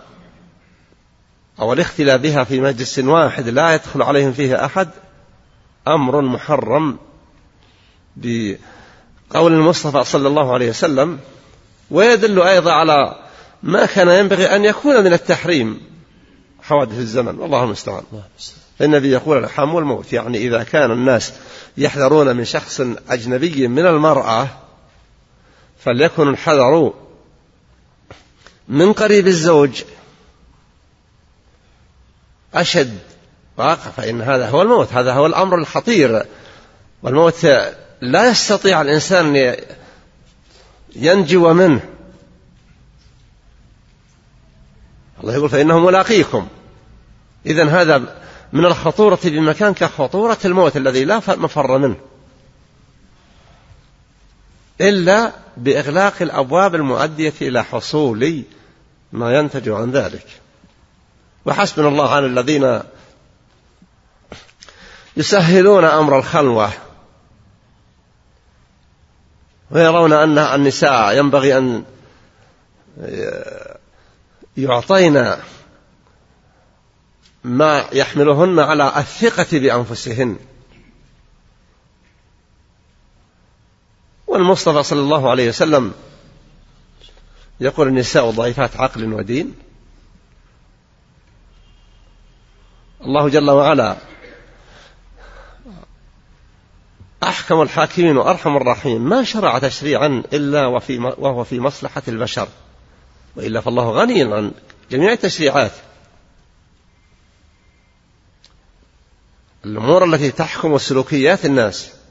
أو الاختلاء بها في مجلس واحد لا يدخل عليهم فيه أحد أمر محرم بقول المصطفى صلى الله عليه وسلم ويدل أيضا على ما كان ينبغي أن يكون من التحريم حوادث الزمن والله المستعان. النبي يقول الحم والموت يعني إذا كان الناس يحذرون من شخص أجنبي من المرأة فليكن الحذر من قريب الزوج. أشد واقع فإن هذا هو الموت هذا هو الأمر الخطير. والموت لا يستطيع الإنسان ينجو منه. الله يقول فإنه ملاقيكم. إذا هذا من الخطورة بمكان كخطورة الموت الذي لا مفر منه. إلا بإغلاق الأبواب المؤدية إلى حصول ما ينتج عن ذلك. وحسبنا الله على الذين يسهلون أمر الخلوة. ويرون أن النساء ينبغي أن يعطين ما يحملهن على الثقة بأنفسهن. والمصطفى صلى الله عليه وسلم يقول النساء ضعيفات عقل ودين. الله جل وعلا أحكم الحاكمين وأرحم الراحمين. ما شرع تشريعا إلا وفي وهو في مصلحة البشر وإلا فالله غني عن جميع التشريعات. الأمور التي تحكم سلوكيات الناس.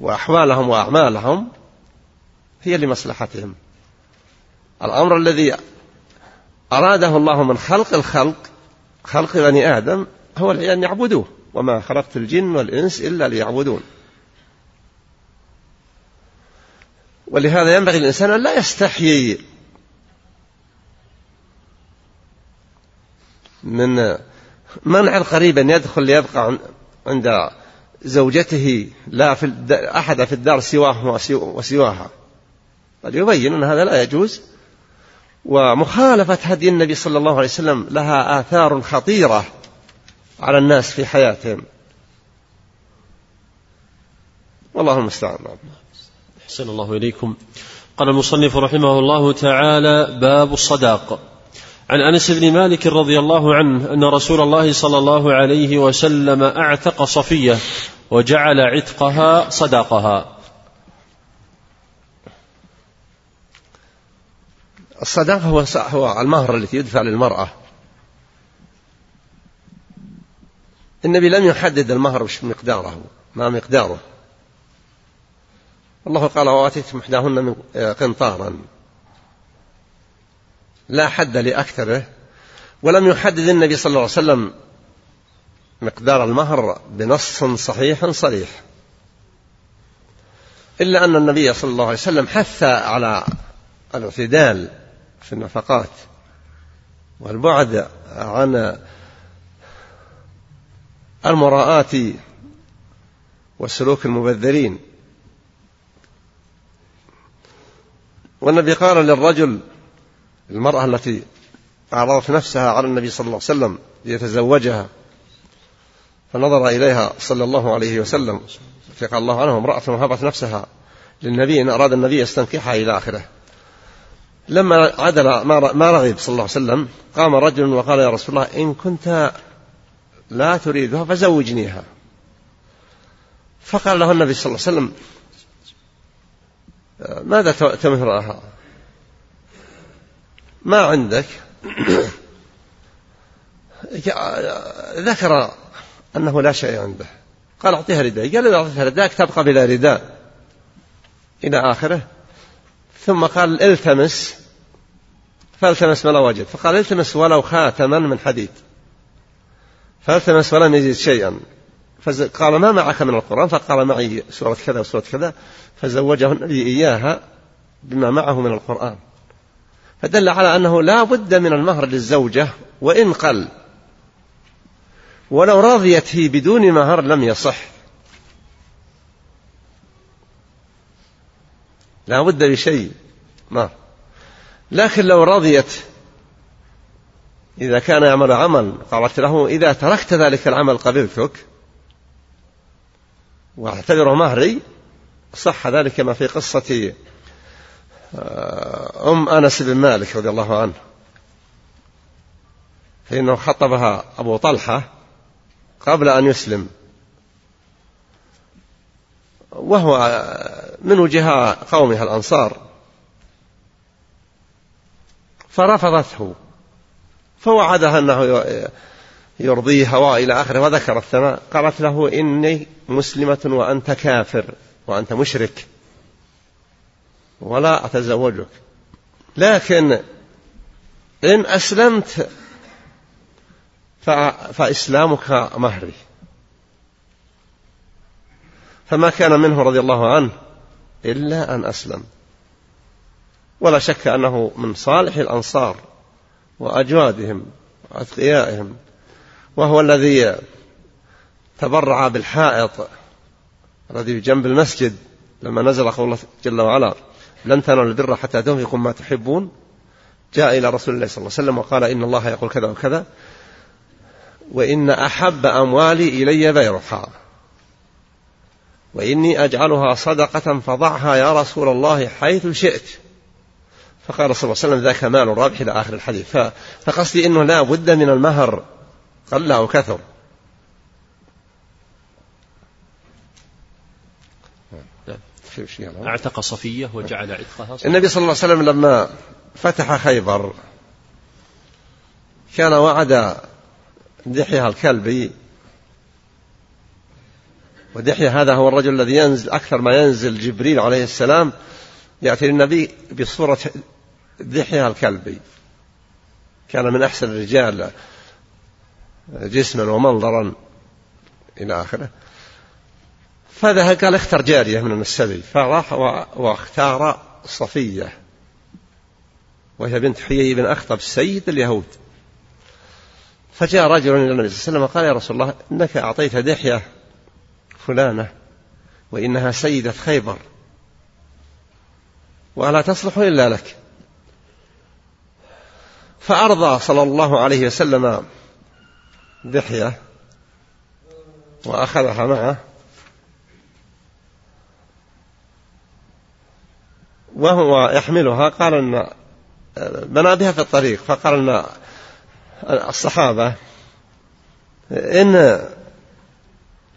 وأحوالهم وأعمالهم هي لمصلحتهم. الأمر الذي أراده الله من خلق الخلق خلق بني آدم هو أن يعبدوه وما خلقت الجن والإنس إلا ليعبدون. ولهذا ينبغي الإنسان أن لا يستحيي من منع القريب أن يدخل ليبقى عند زوجته لا في أحد في الدار سواه وسواها. قد يبين أن هذا لا يجوز. ومخالفة هدي النبي صلى الله عليه وسلم لها آثار خطيرة على الناس في حياتهم. والله المستعان. أحسن الله إليكم. قال المصنف رحمه الله تعالى باب الصداق. عن أنس بن مالك رضي الله عنه أن رسول الله صلى الله عليه وسلم أعتق صفية وجعل عتقها صداقها. الصداق هو هو المهر التي يدفع للمرأة. النبي لم يحدد المهر وش مقداره ما مقداره. الله قال وآتيتم إحداهن من قنطارا. لا حد لأكثره ولم يحدد النبي صلى الله عليه وسلم مقدار المهر بنص صحيح صريح. إلا أن النبي صلى الله عليه وسلم حث على الاعتدال في النفقات والبعد عن المراءة وسلوك المبذرين. والنبي قال للرجل المرأة التي عرضت نفسها على النبي صلى الله عليه وسلم ليتزوجها فنظر إليها صلى الله عليه وسلم فقال الله عنه امرأة وهبت نفسها للنبي إن أراد النبي يستنكحها إلى آخره. لما عدل ما رغب صلى الله عليه وسلم قام رجل وقال يا رسول الله إن كنت لا تريدها فزوجنيها. فقال له النبي صلى الله عليه وسلم ماذا تمهرها؟ ما عندك. ذكر أنه لا شيء عنده. قال أعطيها رداء. قال إذا أعطيتها رداءك تبقى بلا رداء. إلى آخره. ثم قال التمس. فالتمس ولا وجد فقال التمس ولو خاتما من حديد. فالتمس ولم يجد شيئا. فقال ما معك من القرآن؟ فقال معي سورة كذا وسورة كذا. فزوجه النبي إياها بما معه من القرآن. فدل على أنه لا بد من المهر للزوجة وإن قل. ولو رضيت هي بدون مهر لم يصح. لا بد بشيء ما. لكن لو رضيت إذا كان يعمل عمل قالت له إذا تركت ذلك العمل قبلتك واعتبره مهري صح ذلك كما في قصة أم أنس بن مالك رضي الله عنه فإنه خطبها أبو طلحة قبل أن يسلم وهو من وجهاء قومها الأنصار فرفضته فوعدها أنه يرضيها وإلى آخره وذكر الثناء قالت له إني مسلمة وأنت كافر وأنت مشرك. ولا أتزوجك. لكن إن أسلمت فإسلامك مهري. فما كان منه رضي الله عنه إلا أن أسلم. ولا شك أنه من صالح الأنصار وأجوادهم وأتقيائهم. وهو الذي تبرع بالحائط الذي جنب المسجد لما نزل قول الله جل وعلا لن تنالوا البر حتى تنفقوا ما تحبون. جاء إلى رسول الله صلى الله عليه وسلم وقال إن الله يقول كذا وكذا وإن أحب أموالي إلي بيرها وإني أجعلها صدقة فضعها يا رسول الله حيث شئت. فقال صلى الله عليه وسلم ذاك مال الرابح إلى آخر الحديث. فقصدي أنه لا بد من المهر قل أو كثر. اعتق صفية وجعل عتقها صفية. النبي صلى الله عليه وسلم لما فتح خيبر كان وعد دحية الكلبي ودحية هذا هو الرجل الذي ينزل أكثر ما ينزل جبريل عليه السلام يأتي للنبي بصورة دحية الكلبي. كان من أحسن الرجال جسما ومنظرا إلى آخره. فذهب قال اختر جارية من السبي فراح واختار صفية. وهي بنت حيي بن أخطب سيد اليهود. فجاء رجل إلى النبي صلى الله عليه وسلم قال يا رسول الله إنك أعطيت دحية فلانة وإنها سيدة خيبر. ولا تصلح إلا لك. فأرضى صلى الله عليه وسلم دحية وأخذها معه. وهو يحملها قال أن بنى بها في الطريق فقال أن الصحابة إن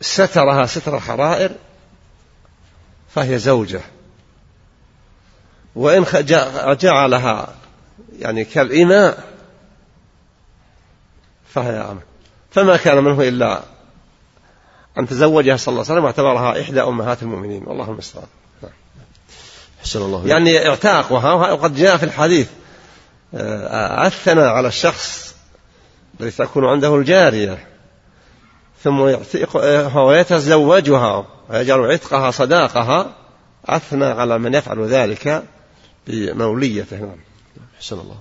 سترها ستر حرائر فهي زوجة. وإن جعلها يعني كالإناء فهي أمة فما كان منه إلا أن تزوجها صلى الله عليه وسلم واعتبرها إحدى أمهات المؤمنين. والله المستعان. حسن الله يعني اعتاقها وقد جاء في الحديث آه، أثنى على الشخص الذي تكون عنده الجارية ثم ويتزوجها ويجعل عتقها صداقها أثنى على من يفعل ذلك بموليته. نعم. حسن الله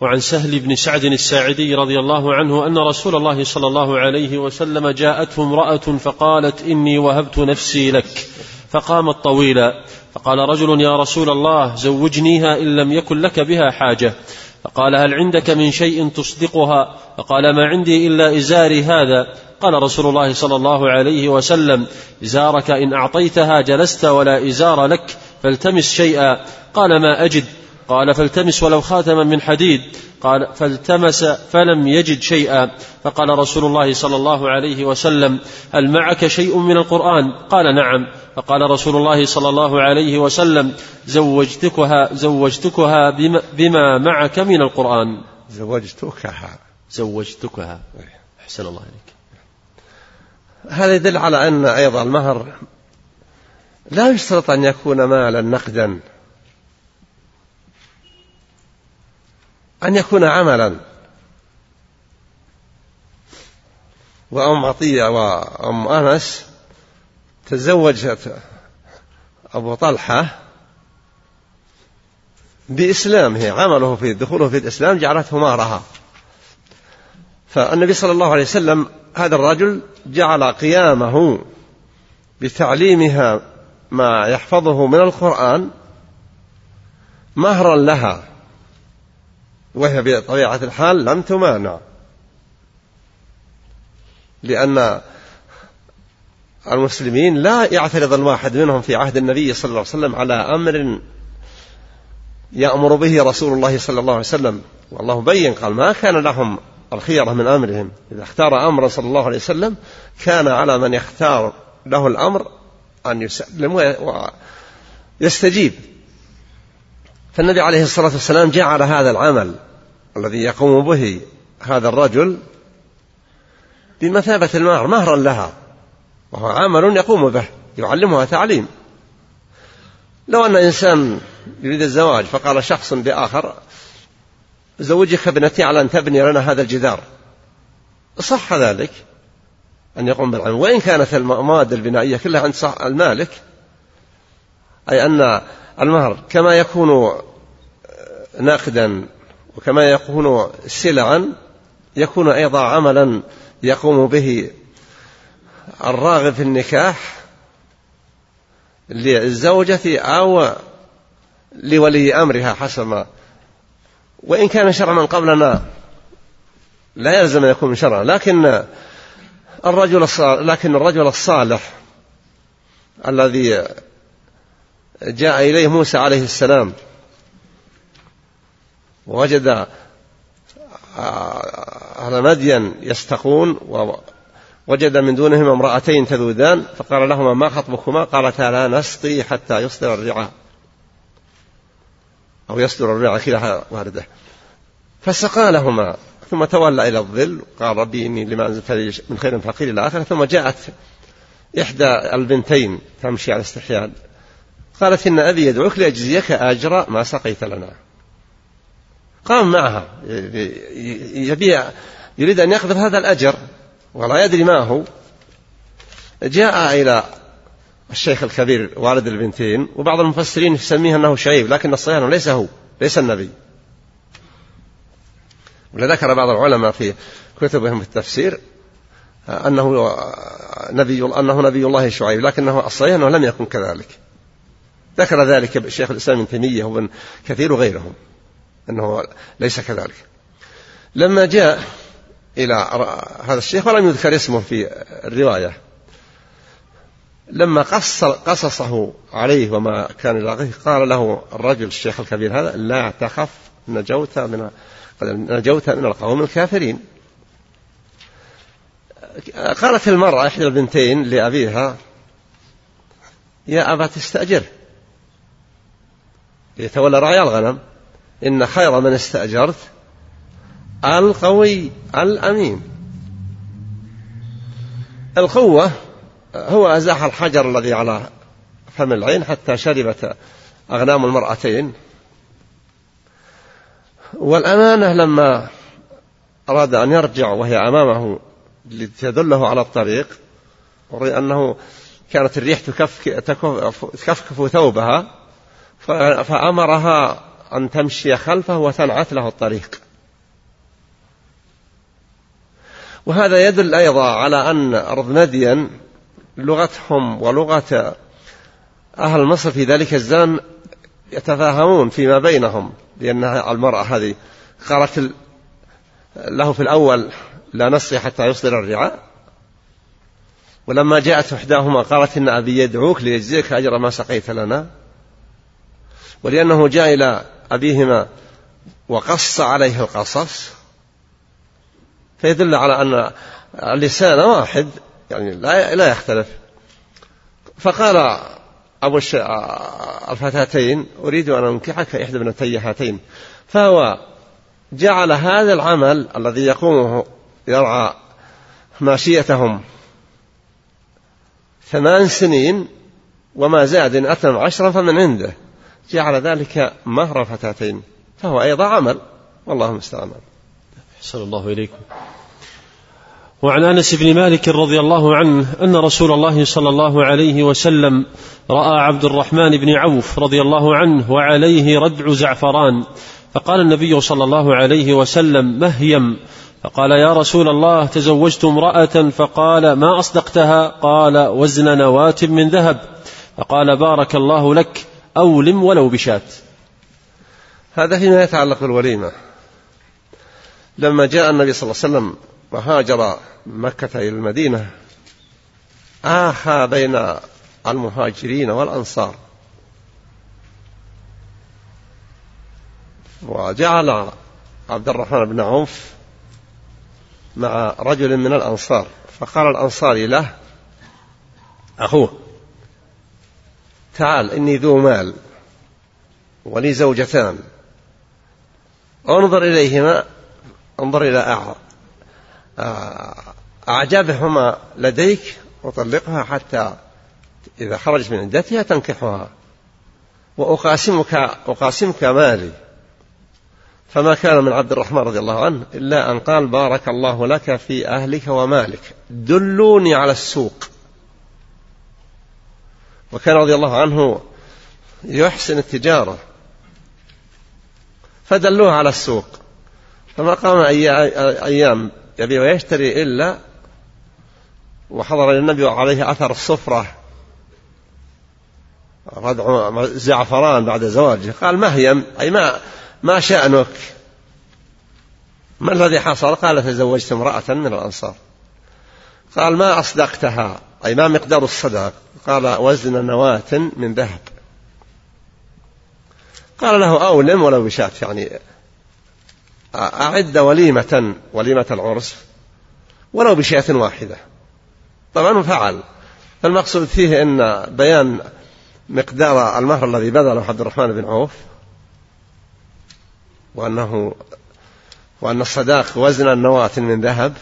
وعن سهل بن سعد الساعدي رضي الله عنه أن رسول الله صلى الله عليه وسلم جاءته امرأة فقالت إني وهبت نفسي لك فقامت طويلا. فقال رجل يا رسول الله زوجنيها إن لم يكن لك بها حاجة. فقال هل عندك من شيء تصدقها؟ فقال ما عندي إلا إزاري هذا. قال رسول الله صلى الله عليه وسلم إزارك إن أعطيتها جلست ولا إزار لك فالتمس شيئا. قال ما أجد؟ قال فالتمس ولو خاتما من حديد. قال فالتمس فلم يجد شيئا. فقال رسول الله صلى الله عليه وسلم هل معك شيء من القرآن؟ قال نعم. فقال رسول الله صلى الله عليه وسلم زوجتكها زوجتكها بما, بما معك من القرآن. زوجتكها. زوجتكها. أحسن الله عليك هذا يدل على أن أيضا المهر لا يشترط أن يكون مالا نقدا. أن يكون عملا. وأم عطية وأم أنس تزوجت أبو طلحة بإسلامه عمله في دخوله في الإسلام جعلته مارها فالنبي صلى الله عليه وسلم هذا الرجل جعل قيامه بتعليمها ما يحفظه من القرآن مهرا لها. وهي بطبيعة الحال لم تمانع. لأن المسلمين لا يعترض الواحد منهم في عهد النبي صلى الله عليه وسلم على أمر يأمر به رسول الله صلى الله عليه وسلم. والله بين قال ما كان لهم الخيرة من أمرهم. إذا اختار أمرا صلى الله عليه وسلم كان على من يختار له الأمر أن يسلم ويستجيب فالنبي عليه الصلاة والسلام جعل هذا العمل الذي يقوم به هذا الرجل بمثابة المهر مهرا لها وهو عمل يقوم به يعلمها تعليم. لو أن إنسان يريد الزواج فقال شخص بآخر زوجك ابنتي على أن تبني لنا هذا الجدار. صح ذلك أن يقوم بالعمل. وإن كانت المواد البنائية كلها عند المالك أي أن المهر كما يكون نقدا وكما يكون سلعا يكون أيضا عملا يقوم به الراغب في النكاح للزوجة أو لولي أمرها حسب ما. وإن كان شرع من قبلنا لا يلزم أن يكون شرعا لكن الرجل لكن الرجل الصالح الذي جاء إليه موسى عليه السلام ووجد أهل مدين يستقون ووجد من دونهم امرأتين تذودان فقال لهما ما خطبكما؟ قالتا لا نسقي حتى يصدر الرعاء أو يصدر الرعاء كلا واردة فسقى لهما ثم تولى إلى الظل قال ربي إني لما أنزلت من خير فقير إلى آخره ثم جاءت إحدى البنتين تمشي على استحياء قالت إن أبي يدعوك ليجزيك أجر ما سقيت لنا. قام معها يبي يريد أن يأخذ هذا الأجر ولا يدري ما هو. جاء إلى الشيخ الكبير والد البنتين وبعض المفسرين يسميه أنه شعيب لكن الصحيح ليس هو ليس النبي. ولذكر بعض العلماء في كتبهم في التفسير أنه نبي أنه نبي الله شعيب لكنه الصحيح أنه لم يكن كذلك. ذكر ذلك الشيخ الإسلام ابن تيمية وابن كثير وغيرهم أنه ليس كذلك. لما جاء إلى هذا الشيخ ولم يذكر اسمه في الرواية. لما قص قصصه عليه وما كان يلاقيه قال له الرجل الشيخ الكبير هذا لا تخف نجوت من نجوت من القوم الكافرين. قالت المرأة إحدى البنتين لأبيها يا أبا تستأجر يتولى رعي الغنم إن خير من استأجرت القوي الأمين. القوة هو أزاح الحجر الذي على فم العين حتى شربت أغنام المرأتين. والأمانة لما أراد أن يرجع وهي أمامه لتدله على الطريق أنه كانت الريح تكفكف ثوبها. فأمرها أن تمشي خلفه وتنعت له الطريق. وهذا يدل أيضا على أن أرض مدين لغتهم ولغة أهل مصر في ذلك الزمن يتفاهمون فيما بينهم لأن المرأة هذه قالت له في الأول لا نسقي حتى يصدر الرعاء ولما جاءت إحداهما قالت إن أبي يدعوك ليجزيك أجر ما سقيت لنا. ولأنه جاء إلى أبيهما وقص عليه القصص فيدل على أن اللسان واحد يعني لا لا يختلف. فقال أبو الفتاتين أريد أن أنكحك إحدى ابنتي هاتين فهو جعل هذا العمل الذي يقومه يرعى ماشيتهم ثمان سنين وما زاد إن أتم عشرا فمن عنده. جعل ذلك مهر فتاتين فهو أيضا عمل. والله المستعان. أحسن الله إليكم. وعن أنس بن مالك رضي الله عنه أن رسول الله صلى الله عليه وسلم رأى عبد الرحمن بن عوف رضي الله عنه وعليه ردع زعفران فقال النبي صلى الله عليه وسلم مهيم فقال يا رسول الله تزوجت امرأة فقال ما أصدقتها؟ قال وزن نواة من ذهب فقال بارك الله لك أولم ولو بشاة. هذا فيما يتعلق بالوليمة. لما جاء النبي صلى الله عليه وسلم وهاجر مكة إلى المدينة آخى بين المهاجرين والأنصار. وجعل عبد الرحمن بن عوف مع رجل من الأنصار. فقال الأنصاري له أخوه. تعال إني ذو مال ولي زوجتان. انظر إليهما انظر إلى أعجبهما لديك وطلقها حتى إذا خرجت من عدتها تنكحها. وأقاسمك أقاسمك مالي. فما كان من عبد الرحمن رضي الله عنه إلا أن قال بارك الله لك في أهلك ومالك. دلوني على السوق. وكان رضي الله عنه يحسن التجارة. فدلوه على السوق. فما قام أيام يبيع ويشتري إلا وحضر النبي عليه أثر الصفرة. ردع زعفران بعد زواجه. قال ما أي ما ما شأنك؟ ما الذي حصل؟ قال تزوجت امرأة من الأنصار. قال ما أصدقتها. أي ما مقدار الصدق. قال وزن نواة من ذهب. قال له أولم ولو بشاة. يعني أعد وليمة وليمة العرس ولو بشاة واحدة. طبعا فعل. فالمقصود فيه أن بيان مقدار المهر الذي بذله عبد الرحمن بن عوف وأنه وأن الصداق وزن النواة من ذهب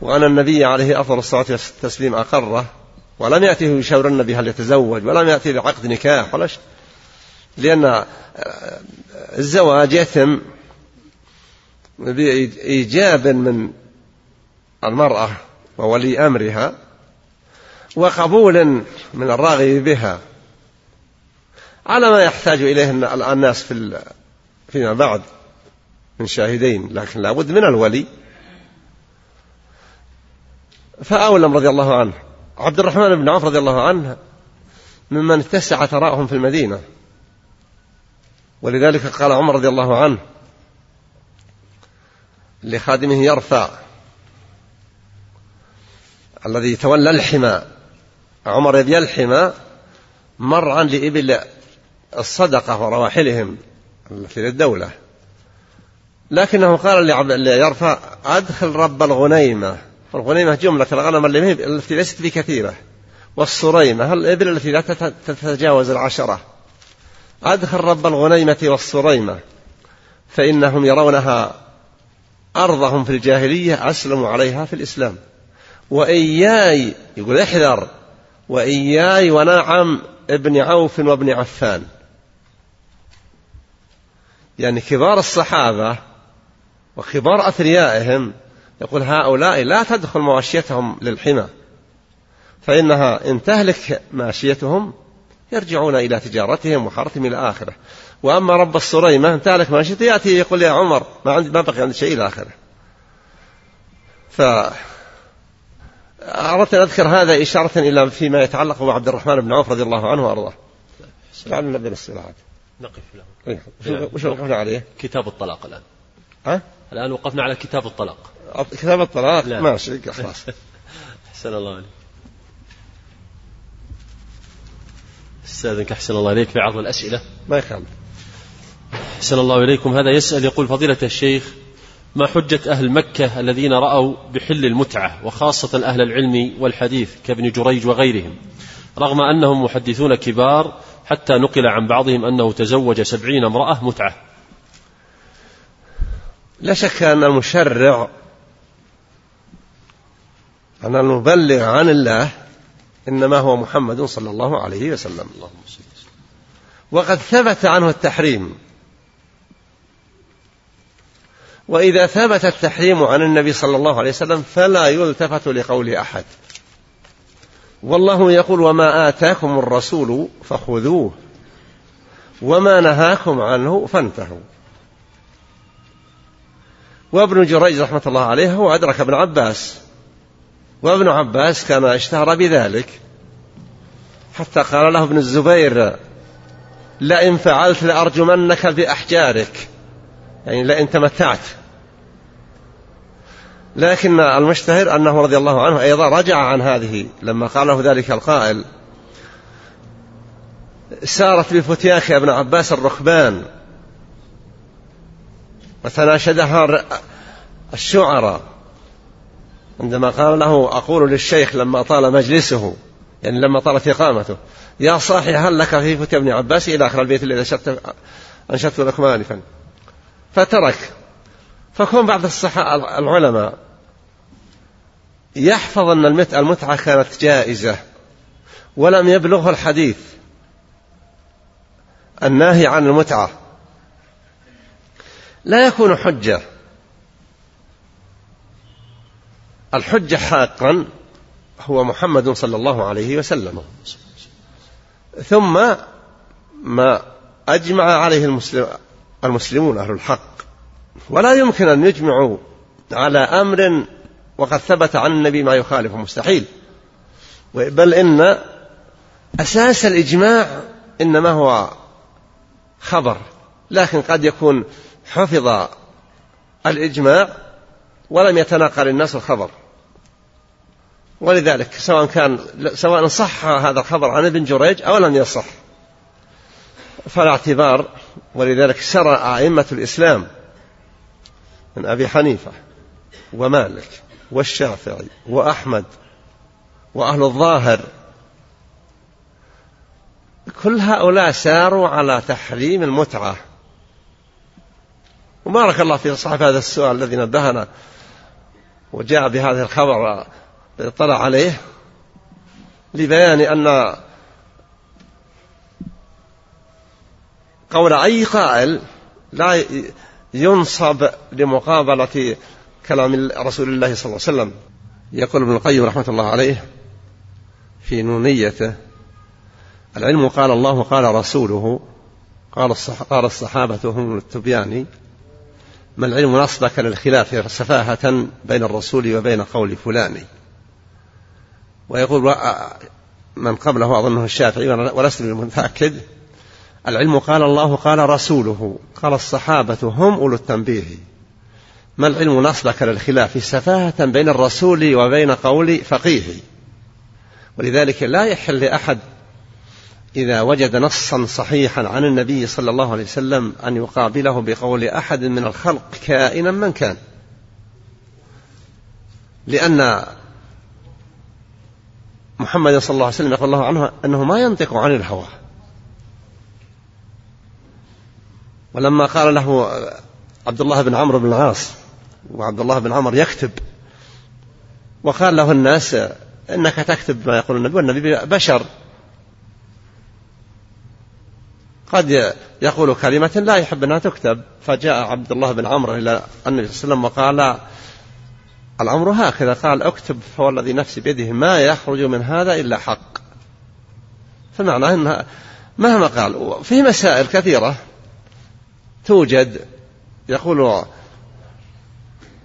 وأن النبي عليه أفضل الصلاة والتسليم أقره ولم يأته يشاور النبي هل يتزوج ولم يأتي بعقد نكاح ولا شيء. لأن الزواج يتم بإيجاب من المرأة وولي أمرها وقبول من الراغب بها. على ما يحتاج إليه الناس في فيما بعد من شاهدين لكن لابد من الولي. فأولم رضي الله عنه. عبد الرحمن بن عوف رضي الله عنه ممن اتسع ثراءهم في المدينة. ولذلك قال عمر رضي الله عنه لخادمه يرفع الذي تولى الحمى. عمر يبي الحمى مرعا لإبل الصدقة ورواحلهم في الدولة لكنه قال ليرفع أدخل رب الغنيمة. الغنيمة جملة الغنم التي ليست بكثيرة. والصريمة الإبل التي لا تتجاوز العشرة؟ أدخل رب الغنيمة والصريمة فإنهم يرونها أرضهم في الجاهلية أسلموا عليها في الإسلام. وإياي يقول احذر وإياي ونعم ابن عوف وابن عفان. يعني كبار الصحابة وكبار أثريائهم يقول هؤلاء لا تدخل مواشيتهم للحمى فإنها إن تهلك ماشيتهم يرجعون إلى تجارتهم وحرثهم إلى آخرة. وأما رب الصريمة إن تهلك ماشيته يأتي يقول يا عمر ما عندي ما بقي عندي شيء إلى آخرة. ف أردت أن أذكر هذا إشارة إلى فيما يتعلق بعبد الرحمن بن عوف رضي الله عنه وأرضاه. لعلنا نبدأ الاستراحات نقف له. إيه. وش وقفنا عليه؟ كتاب الطلاق الآن. ها؟ الآن وقفنا على كتاب الطلاق. كتاب الطلاق. لا. ماشي خلاص. أحسن الله عليك. استاذنك أحسن الله إليك في عرض الأسئلة. ما يخالف. أحسن الله إليكم. هذا يسأل يقول فضيلة الشيخ ما حجة أهل مكة الذين رأوا بحل المتعة وخاصة أهل العلم والحديث كابن جريج وغيرهم رغم أنهم محدثون كبار حتى نقل عن بعضهم أنه تزوج سبعين امرأة متعة؟ لا شك أن المشرع أن المبلغ عن الله إنما هو محمد صلى الله عليه وسلم. وقد ثبت عنه التحريم. وإذا ثبت التحريم عن النبي صلى الله عليه وسلم فلا يلتفت لقول أحد. والله يقول وما آتاكم الرسول فخذوه وما نهاكم عنه فانتهوا. وابن جريج رحمة الله عليه هو أدرك ابن عباس. وابن عباس كان اشتهر بذلك حتى قال له ابن الزبير لئن فعلت لأرجمنك بأحجارك. يعني لئن تمتعت. لكن المشتهر أنه رضي الله عنه أيضا رجع عن هذه لما قال له ذلك القائل سارت بفتياك يا ابن عباس الركبان وتناشدها الشعراء. عندما قال له أقول للشيخ لما طال مجلسه يعني لما طالت إقامته يا صاحي هل لك في فتيا ابن عباس؟ إلى آخر البيت الذي أنشدت أنشدت لكم آنفا فترك. فكون بعض الصحابة العلماء يحفظ أن المتعة كانت جائزة ولم يبلغه الحديث الناهي عن المتعة. لا يكون حجة. الحجة حقا هو محمد صلى الله عليه وسلم. ثم ما أجمع عليه المسلم المسلمون أهل الحق. ولا يمكن أن يجمعوا على أمر وقد ثبت عن النبي ما يخالف مستحيل. بل إن أساس الإجماع إنما هو خبر. لكن قد يكون حفظ الإجماع ولم يتناقل الناس الخبر. ولذلك سواء كان سواء صح هذا الخبر عن ابن جريج أو لم يصح فلا اعتبار ولذلك سرى أئمة الإسلام من أبي حنيفة ومالك والشافعي وأحمد وأهل الظاهر كل هؤلاء ساروا على تحريم المتعة. وبارك الله في صاحب هذا السؤال الذي نبهنا وجاء بهذا الخبر اطلع عليه لبيان أن قول أي قائل لا ينصب لمقابلة كلام رسول الله صلى الله عليه وسلم. يقول ابن القيم رحمة الله عليه في نونيته العلم قال الله قال رسوله قال قال الصحابة هم التبياني ما العلم نصبك للخلاف سفاهة بين الرسول وبين قول فلان. ويقول من قبله أظنه الشافعي ولست بالمتأكد. العلم قال الله قال رسوله قال الصحابة هم أولو التنبيه. ما العلم نصبك للخلاف؟ سفاهة بين الرسول وبين قول فقيه. ولذلك لا يحل لأحد إذا وجد نصا صحيحا عن النبي صلى الله عليه وسلم أن يقابله بقول أحد من الخلق كائنا من كان. لأن محمد صلى الله عليه وسلم يقول الله عنه أنه ما ينطق عن الهوى. ولما قال له عبد الله بن عمرو بن العاص وعبد الله بن عمر يكتب وقال له الناس إنك تكتب ما يقول النبي والنبي بشر. قد يقول كلمة لا يحب أنها تكتب فجاء عبد الله بن عمرو إلى النبي صلى الله عليه وسلم وقال الأمر هكذا. قال اكتب فوالذي نفسي بيده ما يخرج من هذا إلا حق. فمعناه أنها مهما قال في مسائل كثيرة توجد يقول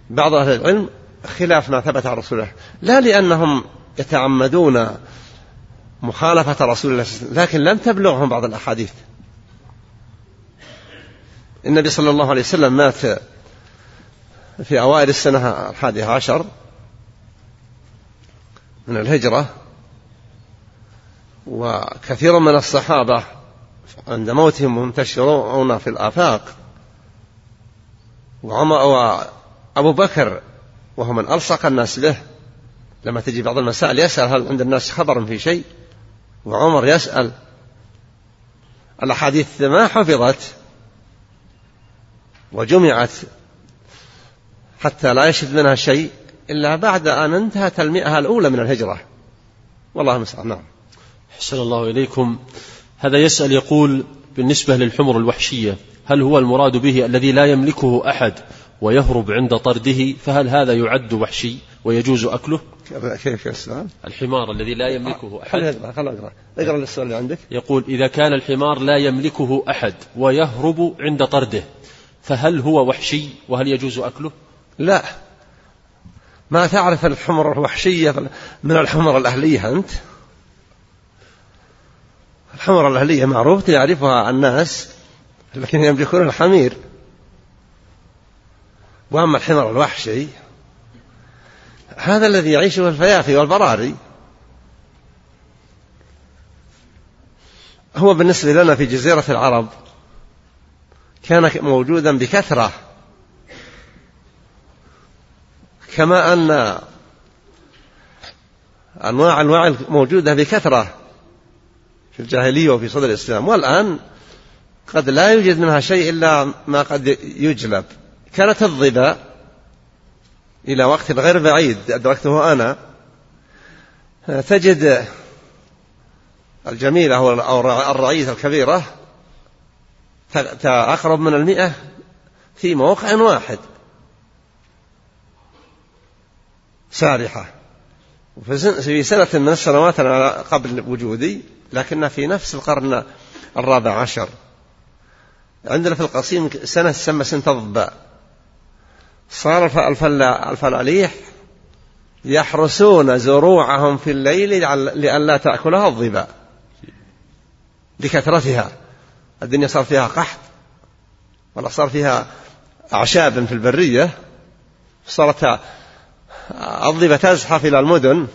بعض أهل العلم خلاف ما ثبت عن رسول الله. لا لأنهم يتعمدون مخالفة رسول الله لكن لم تبلغهم بعض الأحاديث. النبي صلى الله عليه وسلم مات في أوائل السنة الحادية عشر من الهجرة وكثير من الصحابة عند موتهم منتشرون في الآفاق وأبو بكر وهو من ألصق الناس به. لما تجي بعض المسائل يسأل هل عند الناس خبر في شيء؟ وعمر يسأل. الأحاديث ما حفظت وجمعت حتى لا يشد منها شيء إلا بعد أن انتهت المئة الأولى من الهجرة. والله المستعان. نعم. حسن الله إليكم. هذا يسأل يقول بالنسبة للحمر الوحشية هل هو المراد به الذي لا يملكه أحد ويهرب عند طرده؟ فهل هذا يعد وحشي ويجوز أكله؟ كيف السؤال الحمار الذي لا يملكه أحد. خل اقرأ اقرأ السؤال اللي عندك. يقول إذا كان الحمار لا يملكه أحد ويهرب عند طرده فهل هو وحشي وهل يجوز أكله؟ لا. ما تعرف الحمر الوحشية من الحمر الأهلية أنت؟ الحمر الأهلية معروفة يعرفها الناس الذين يملكون الحمير. وأما الحمر الوحشي هذا الذي يعيش في الفيافي والبراري. هو بالنسبة لنا في جزيرة العرب كان موجودا بكثرة. كما أن أنواع أنواع موجودة بكثرة في الجاهلية وفي صدر الإسلام. والآن قد لا يوجد منها شيء إلا ما قد يجلب. كانت الظبا إلى وقت غير بعيد أدركته أنا. تجد الجميلة أو الرعية الكبيرة أقرب من المئة في موقع واحد. سارحة. في سنة من السنوات قبل وجودي لكنها في نفس القرن الرابع عشر. عندنا في القصيم سنة تسمى سنة الضباء صار الفلاليح يحرسون زروعهم في الليل لئلا تأكلها الظباء لكثرتها. الدنيا صار فيها قحط ولا صار فيها أعشاب في البرية. صارت الظبا تزحف إلى المدن.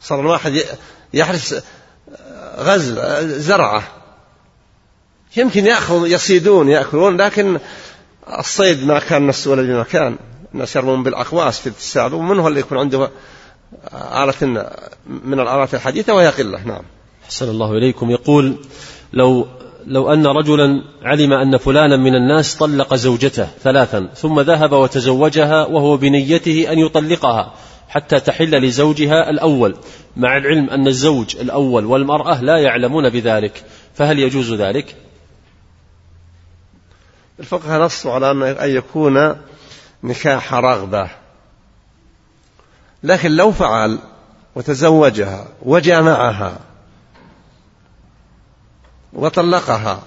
صار الواحد يحرس غزل زرعة. يمكن يأخذ يصيدون يأكلون لكن الصيد ما كان نفس ولا بمكان الناس يرمون بالأقواس في السعب هو اللي يكون عنده آلة من الآلات الحديثة وهي قلة. نعم. أحسن الله إليكم. يقول لو لو أن رجلا علم أن فلانا من الناس طلق زوجته ثلاثا ثم ذهب وتزوجها وهو بنيته أن يطلقها حتى تحل لزوجها الأول مع العلم أن الزوج الأول والمرأة لا يعلمون بذلك فهل يجوز ذلك؟ الفقهاء نصوا على أن يكون نكاح رغبة لكن لو فعل وتزوجها وجامعها وطلقها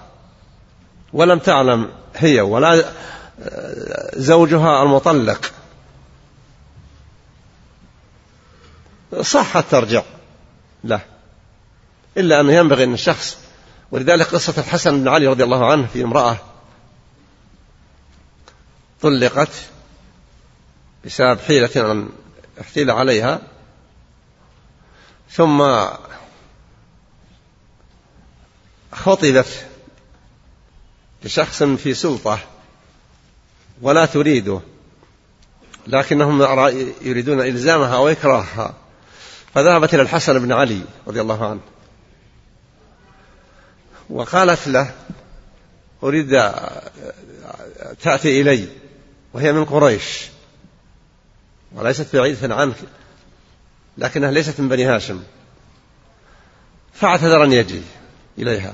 ولم تعلم هي ولا زوجها المطلق. صحت ترجع له إلا أنه ينبغي أن الشخص ولذلك قصة الحسن بن علي رضي الله عنه في امرأة طلقت بسبب حيلة احتيل عليها ثم خطبت لشخص في سلطة ولا تريده لكنهم يريدون إلزامها أو إكراهها. فذهبت إلى الحسن بن علي رضي الله عنه وقالت له أريد تأتي إلي وهي من قريش وليست بعيدة عنك لكنها ليست من بني هاشم فاعتذر أن يجي إليها.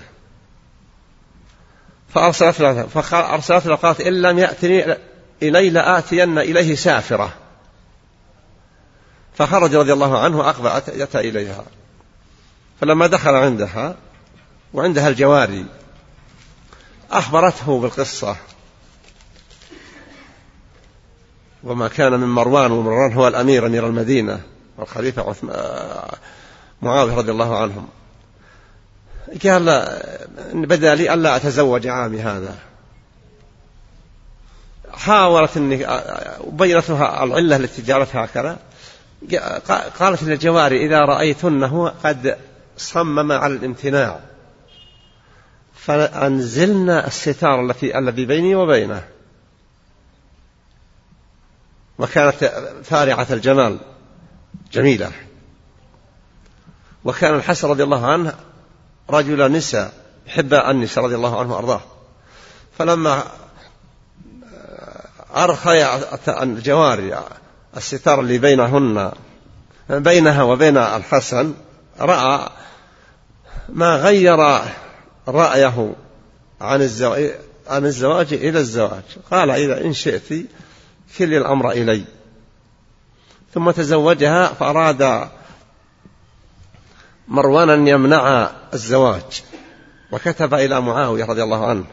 فأرسلت له فأرسلت له قالت إن لم يأتني إلي لآتين إليه سافرة. فخرج رضي الله عنه وأقبل أتى إليها. فلما دخل عندها وعندها الجواري أخبرته بالقصة. وما كان من مروان ومروان هو الأمير أمير المدينة والخليفة معاوية رضي الله عنهم. قال بدأ لي ألا أتزوج عامي هذا. حاولت أني بينتها العلة التي جعلتها هكذا. قالت للجواري إذا رأيتنه قد صمم على الامتناع. فأنزلنا الستار التي الذي بيني وبينه. وكانت فارعة الجمال. جميلة. وكان الحسن رضي الله عنه رجل نساء يحب النساء رضي الله عنه وأرضاه. فلما أرخي الجواري الستار اللي بينهن بينها وبين الحسن رأى ما غير رأيه عن الزواج عن الزواج إلى الزواج. قال إذا إن شئت كل الأمر إلي. ثم تزوجها فأراد مروان أن يمنع الزواج. وكتب إلى معاوية رضي الله عنه.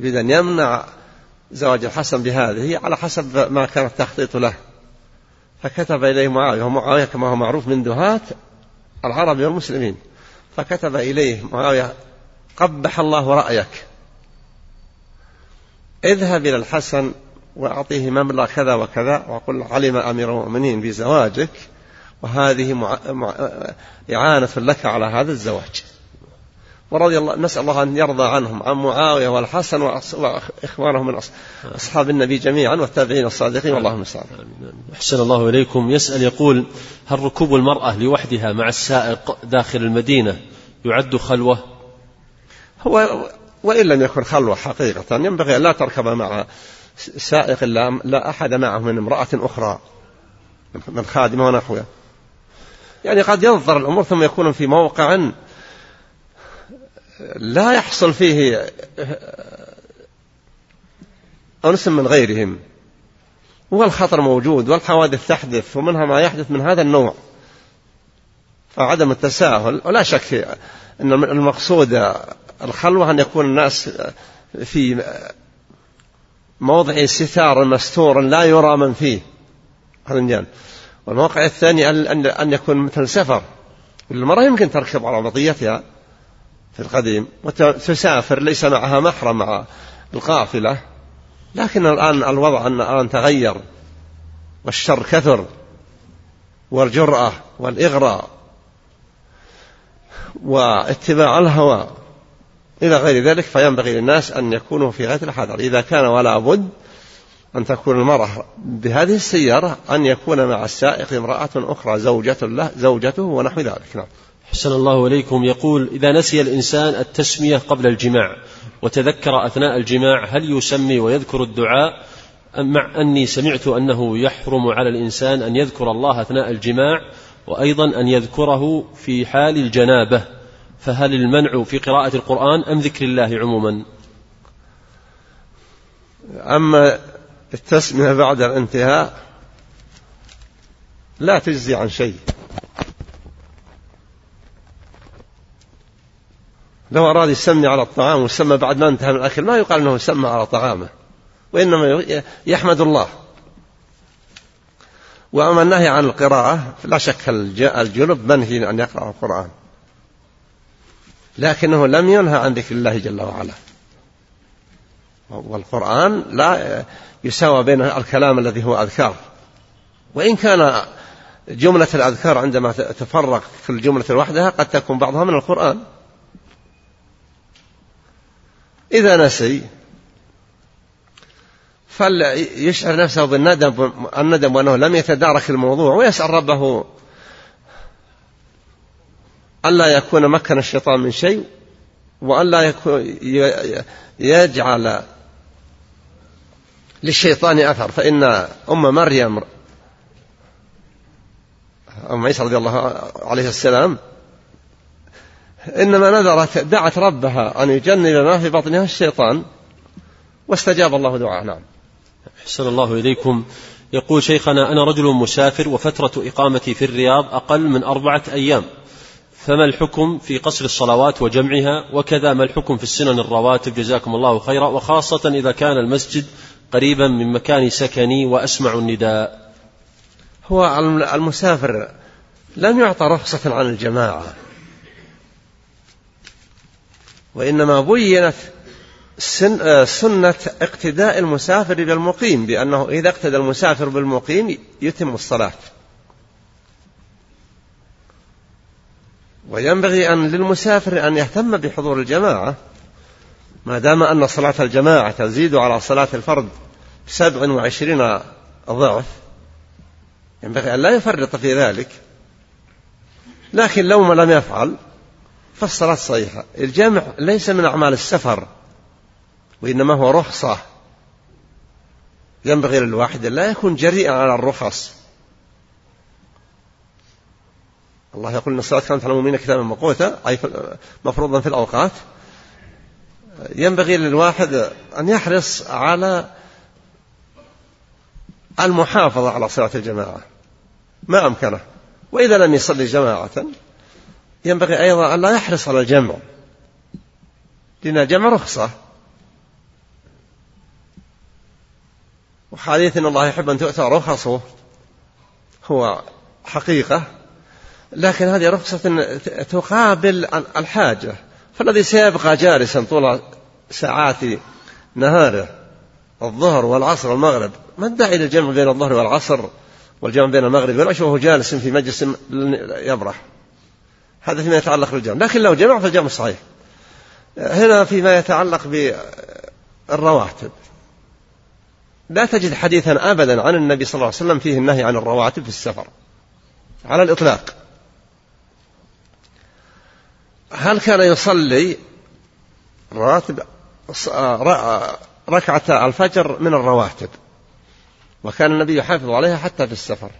يريد أن يمنع زواج الحسن بهذه على حسب ما كان التخطيط له. فكتب إليه معاوية ومعاوية كما هو معروف من دهاة العرب والمسلمين. فكتب إليه معاوية قبح الله رأيك. اذهب إلى الحسن وأعطيه مبلغ كذا وكذا وقل علم أمير المؤمنين بزواجك. وهذه مع... مع... إعانة لك على هذا الزواج. ورضي الله نسأل الله أن يرضى عنهم عن معاوية والحسن وإخوانهم من أصحاب النبي جميعا والتابعين الصادقين والله المستعان. أحسن الله إليكم. يسأل يقول هل ركوب المرأة لوحدها مع السائق داخل المدينة يعد خلوة؟ هو وإن لم يكن خلوة حقيقة ينبغي أن لا تركب مع سائق لا, أحد معه من امرأة أخرى من خادمة ونحوها. يعني قد ينظر الأمور ثم يكون في موقع لا يحصل فيه أنس من غيرهم. والخطر موجود والحوادث تحدث ومنها ما يحدث من هذا النوع. فعدم التساهل ولا شك أن المقصود الخلوة أن يكون الناس في موضع ستار مستور لا يرى من فيه. هذا والموقع الثاني أن يكون مثل سفر. المرأة يمكن تركب على مطيتها في القديم وتسافر ليس معها محرم مع القافلة. لكن الآن الوضع الآن تغير والشر كثر والجرأة والإغراء واتباع الهوى. إلى غير ذلك فينبغي للناس أن يكونوا في غاية الحذر. إذا كان ولا بد أن تكون المرأة بهذه السيارة أن يكون مع السائق امرأة أخرى زوجة له زوجته ونحو ذلك. نعم. حسن الله إليكم. يقول إذا نسي الإنسان التسمية قبل الجماع وتذكر أثناء الجماع هل يسمي ويذكر الدعاء؟ مع أني سمعت أنه يحرم على الإنسان أن يذكر الله أثناء الجماع وأيضا أن يذكره في حال الجنابة. فهل المنع في قراءة القرآن أم ذكر الله عموما؟ أما التسمية بعد الانتهاء لا تجزي عن شيء. لو أراد يسمي على الطعام وسمى بعد ما انتهى من الأكل ما يقال أنه سمى على طعامه وإنما يحمد الله. وأما النهي عن القراءة فلا شك الجنب منهي أن يقرأ القرآن. لكنه لم ينهى عن ذكر الله جل وعلا. والقرآن لا يساوى بين الكلام الذي هو أذكار. وإن كان جملة الأذكار عندما تفرق في الجملة لوحدها قد تكون بعضها من القرآن. إذا نسي فليشعر نفسه بالندم الندم وأنه لم يتدارك الموضوع ويسأل ربه ألا يكون مكن الشيطان من شيء وألا يجعل للشيطان أثر فإن أم مريم أم عيسى رضي الله عليه السلام إنما نذرت دعت ربها أن يجنب ما في بطنها الشيطان واستجاب الله دعاء نعم. أحسن الله إليكم. يقول شيخنا أنا رجل مسافر وفترة إقامتي في الرياض أقل من أربعة أيام. فما الحكم في قصر الصلوات وجمعها؟ وكذا ما الحكم في السنن الرواتب؟ جزاكم الله خيرا. وخاصة إذا كان المسجد قريبا من مكان سكني وأسمع النداء. هو المسافر لم يعطى رخصة عن الجماعة. وإنما بينت سنة اقتداء المسافر بالمقيم بأنه إذا اقتدى المسافر بالمقيم يتم الصلاة. وينبغي أن للمسافر أن يهتم بحضور الجماعة ما دام أن صلاة الجماعة تزيد على صلاة الفرد. سبع وعشرين ضعف ينبغي أن لا يفرط في ذلك. لكن لو ما لم يفعل فالصلاة صحيحة. الجمع ليس من أعمال السفر وإنما هو رخصة. ينبغي للواحد لا يكون جريئا على الرخص. الله يقول إن الصلاة كانت على المؤمنين كتابا موقوتا أي مفروضا في الأوقات. ينبغي للواحد أن يحرص على المحافظة على صلاة الجماعة. ما أمكنه. وإذا لم يصلي جماعة ينبغي أيضا أن لا يحرص على الجمع. لأن الجمع رخصة. وحديث إن الله يحب أن تؤتى رخصه هو حقيقة. لكن هذه رخصة تقابل الحاجة. فالذي سيبقى جالسا طول ساعات نهاره الظهر والعصر والمغرب ما الداعي للجمع بين الظهر والعصر والجمع بين المغرب والعشاء وهو جالس في مجلس يبرح. هذا فيما يتعلق بالجمع. لكن لو جمع فالجمع صحيح. هنا فيما يتعلق بالرواتب. لا تجد حديثا ابدا عن النبي صلى الله عليه وسلم فيه النهي عن الرواتب في السفر. على الإطلاق. هل كان يصلي راتب ركعة الفجر من الرواتب؟ وكان النبي يحافظ عليها حتى في السفر.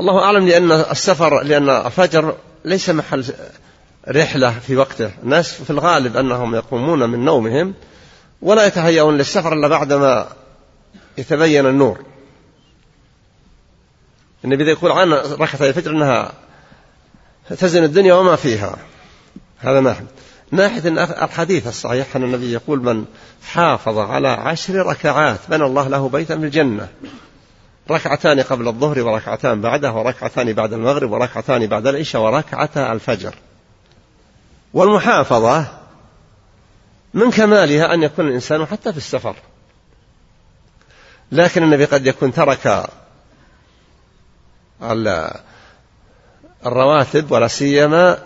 الله أعلم لأن السفر لأن الفجر ليس محل رحلة في وقته. الناس في الغالب أنهم يقومون من نومهم ولا يتهيئون للسفر إلا بعدما يتبين النور. النبي يقول عن ركعة الفجر أنها تزن الدنيا وما فيها. هذا ناحية ناحية الحديث الصحيح أن النبي يقول من حافظ على عشر ركعات بنى الله له بيتا في الجنة. ركعتان قبل الظهر وركعتان بعده وركعتان بعد المغرب وركعتان بعد العشاء وركعتا الفجر. والمحافظة من كمالها أن يكون الإنسان حتى في السفر. لكن النبي قد يكون ترك الرواتب ولا سيما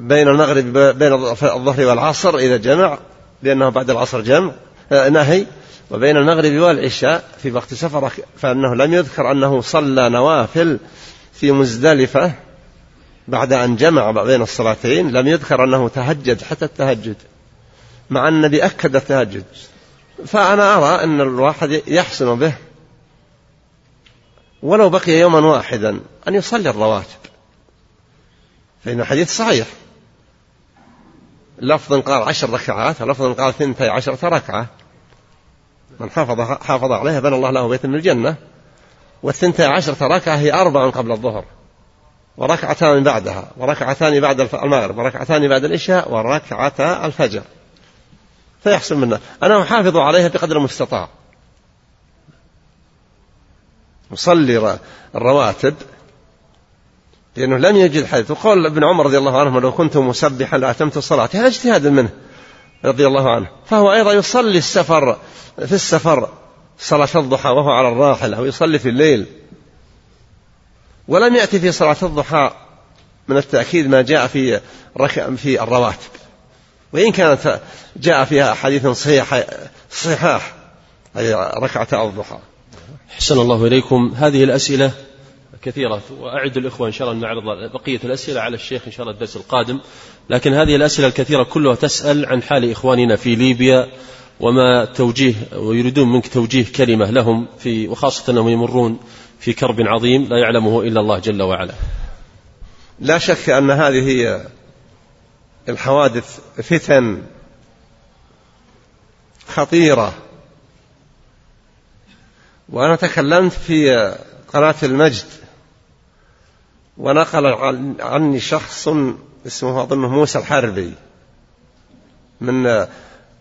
بين المغرب بين الظهر والعصر إذا جمع لأنه بعد العصر جمع آه، نهي. وبين المغرب والعشاء في وقت سفر فأنه لم يذكر أنه صلى نوافل في مزدلفة بعد أن جمع بين الصلاتين لم يذكر أنه تهجد حتى التهجد. مع النبي أكد التهجد. فأنا أرى أن الواحد يحسن به. ولو بقي يوما واحدا أن يصلي الرواتب. فإن الحديث صحيح. لفظ قال عشر ركعات ولفظ قال ثنتي عشرة ركعة. من حافظ حافظ عليها بنى الله له بيتا من الجنة. والثنتي عشرة ركعة هي أربع قبل الظهر. وركعتان بعدها وركعتان بعد المغرب وركعتان بعد العشاء وركعتا الفجر. فيحصل منا. أنا أحافظ عليها بقدر المستطاع. يصلي الرواتب لأنه لم يجد حديث. وقال ابن عمر رضي الله عنه لو كنت مسبحا لأتمت الصلاة. هذا اجتهاد منه رضي الله عنه. فهو أيضا يصلي السفر في السفر صلاة الضحى وهو على الراحلة أو يصلي في الليل. ولم يأتي في صلاة الضحى من التأكيد ما جاء في في الرواتب. وإن كانت جاء فيها أحاديث صحيحة صحاح أي ركعة الضحى. أحسن الله إليكم. هذه الأسئلة كثيرة وأعد الإخوة إن شاء الله نعرض بقية الأسئلة على الشيخ إن شاء الله الدرس القادم. لكن هذه الأسئلة الكثيرة كلها تسأل عن حال إخواننا في ليبيا وما توجيه ويريدون منك توجيه كلمة لهم في وخاصة أنهم يمرون في كرب عظيم لا يعلمه إلا الله جل وعلا. لا شك أن هذه الحوادث فتن خطيرة. وأنا تكلمت في قناة المجد. ونقل عني شخص اسمه أظنه موسى الحربي من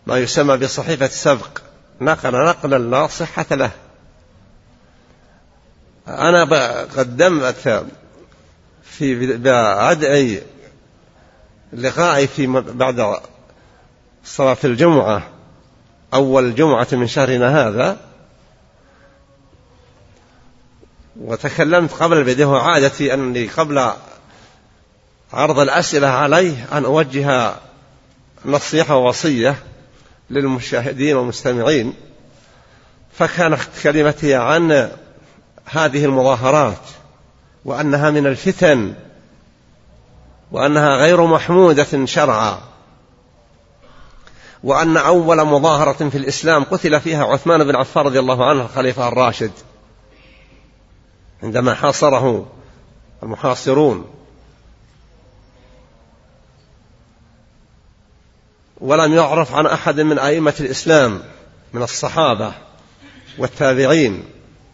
ما يسمى بصحيفة سبق نقل نقلا لا صحة له. أنا قدمت في بعد لقائي في بعد صلاة الجمعة أول جمعة من شهرنا هذا. وتكلمت قبل البدء عادتي أني قبل عرض الأسئلة عليه أن أوجه نصيحة ووصية للمشاهدين والمستمعين فكانت كلمتي عن هذه المظاهرات وأنها من الفتن وأنها غير محمودة شرعا وأن أول مظاهرة في الإسلام قتل فيها عثمان بن عفان رضي الله عنه الخليفة الراشد. عندما حاصره المحاصرون. ولم يعرف عن أحد من أئمة الإسلام من الصحابة والتابعين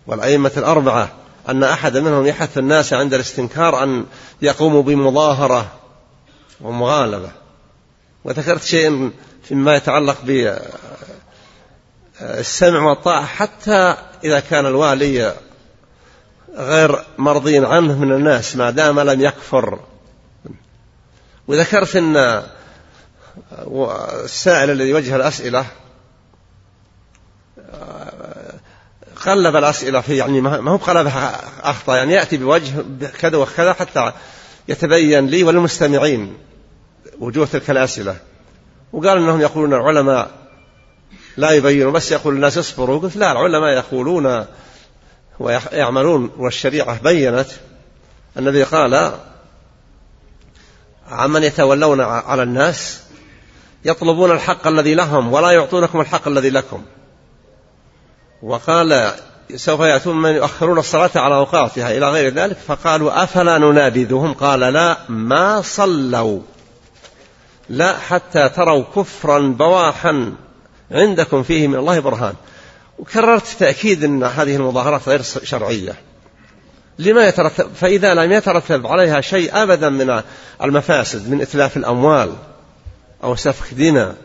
والأئمة الأربعة أن أحد منهم يحث الناس عند الاستنكار أن يقوموا بمظاهرة ومغالبة. وذكرت شيء فيما يتعلق السمع والطاعة حتى إذا كان الوالي غير مرضين عنه من الناس ما دام لم يكفر. وذكرت أن السائل الذي يوجه الأسئلة قلب الأسئلة في يعني ما هو قلبها أخطأ يعني يأتي بوجه كذا وكذا حتى يتبين لي وللمستمعين وجوه تلك الأسئلة. وقال أنهم يقولون العلماء لا يبينوا بس يقول الناس اصبروا. قلت لا العلماء يقولون ويعملون والشريعة بينت النبي قال عمن يتولون على الناس يطلبون الحق الذي لهم ولا يعطونكم الحق الذي لكم. وقال سوف يأتون من يؤخرون الصلاة على أوقاتها إلى غير ذلك. فقالوا أفلا ننابذهم قال لا ما صلوا لا حتى تروا كفرا بواحا عندكم فيه من الله برهان. وكررت تأكيد أن هذه المظاهرات غير شرعية. لما يترتب فإذا لم يترتب عليها شيء أبدا من المفاسد من إتلاف الأموال أو سفك دماء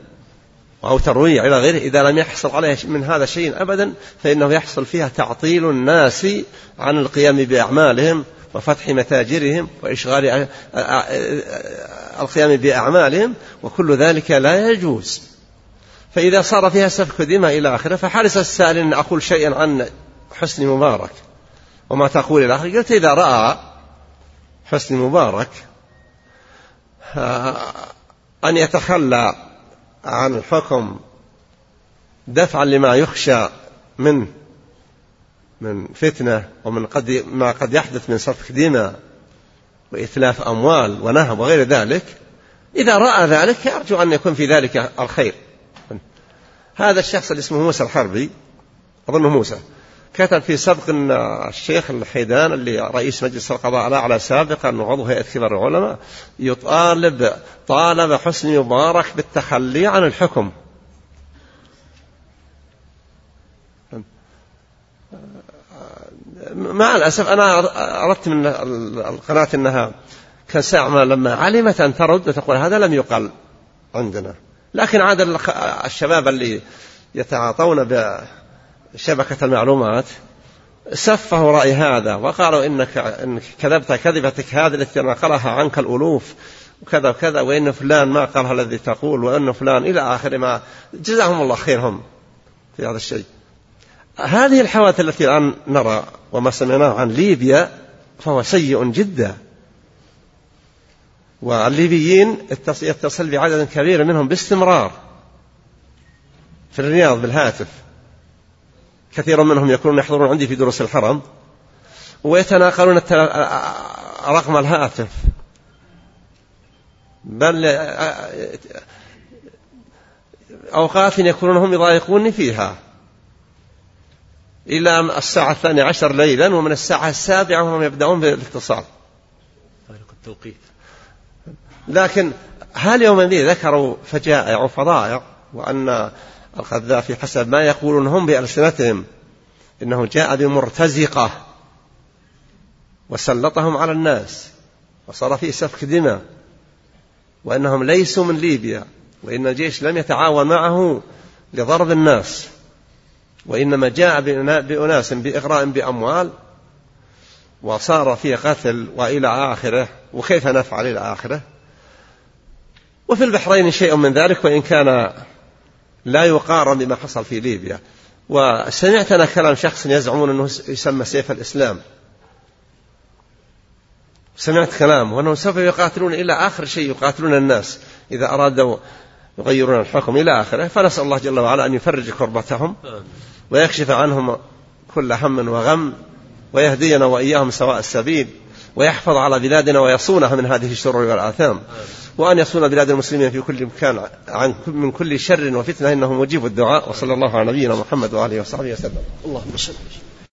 أو ترويع إلى غيره إذا لم يحصل عليها من هذا شيء أبدا فإنه يحصل فيها تعطيل الناس عن القيام بأعمالهم وفتح متاجرهم وإشغال القيام بأعمالهم وكل ذلك لا يجوز. فإذا صار فيها سفك دماء إلى آخره فحرص السائل أن أقول شيئا عن حسني مبارك. وما تقول إلى آخره؟ قلت إذا رأى حسني مبارك أن يتخلى عن الحكم دفعا لما يخشى من من فتنة ومن قد ما قد يحدث من سفك دماء وإتلاف أموال ونهب وغير ذلك إذا رأى ذلك أرجو أن يكون في ذلك الخير. هذا الشخص اللي اسمه موسى الحربي أظنه موسى كتب في سبق أن الشيخ الحيدان اللي رئيس مجلس القضاء الأعلى سابقا وعضو هيئة كبار العلماء يطالب طالب حسني مبارك بالتخلي عن الحكم. مع الأسف أنا أردت من القناة أنها كساعة لما علمت أن ترد وتقول هذا لم يقل عندنا. لكن عاد الشباب اللي يتعاطون بشبكة المعلومات سفهوا رأي هذا وقالوا إنك, إنك كذبت كذبتك هذه التي نقلها عنك الألوف وكذا وكذا وإن فلان ما قالها الذي تقول وإن فلان إلى آخر ما. جزاهم الله خيرهم في هذا الشيء. هذه الحوادث التي الآن نرى وما سمعناه عن ليبيا فهو سيء جدا. والليبيين يتصل بعدد كبير منهم باستمرار في الرياض بالهاتف. كثير منهم يكونون يحضرون عندي في دروس الحرم ويتناقلون رقم الهاتف. بل أوقات يكونون هم يضايقوني فيها. إلى الساعة الثانية عشر ليلا ومن الساعة السابعة هم يبدأون بالاتصال. التوقيت. لكن هل يوم ذي ذكروا فجائع وفضائع وأن القذافي حسب ما يقولون هم بألسنتهم إنه جاء بمرتزقة وسلطهم على الناس وصار فيه سفك دماء وأنهم ليسوا من ليبيا وإن الجيش لم يتعاون معه لضرب الناس وإنما جاء بأناس بإغراء بأموال وصار في قتل وإلى آخره وكيف نفعل إلى آخره؟ وفي البحرين شيء من ذلك وإن كان لا يقارن بما حصل في ليبيا. وسمعت أنا كلام شخص يزعمون أنه يسمى سيف الإسلام. سمعت كلام وأنهم سوف يقاتلون إلى آخر شيء يقاتلون الناس إذا أرادوا يغيرون الحكم إلى آخره. فنسأل الله جل وعلا أن يفرج كربتهم ويكشف عنهم كل هم وغم ويهدينا وإياهم سواء السبيل. ويحفظ على بلادنا ويصونها من هذه الشرور والآثام. وأن يصون بلاد المسلمين في كل مكان عن من كل شر وفتنة إنه مجيب الدعاء. وصلى الله على نبينا محمد وآله وصحبه وسلم. اللهم صل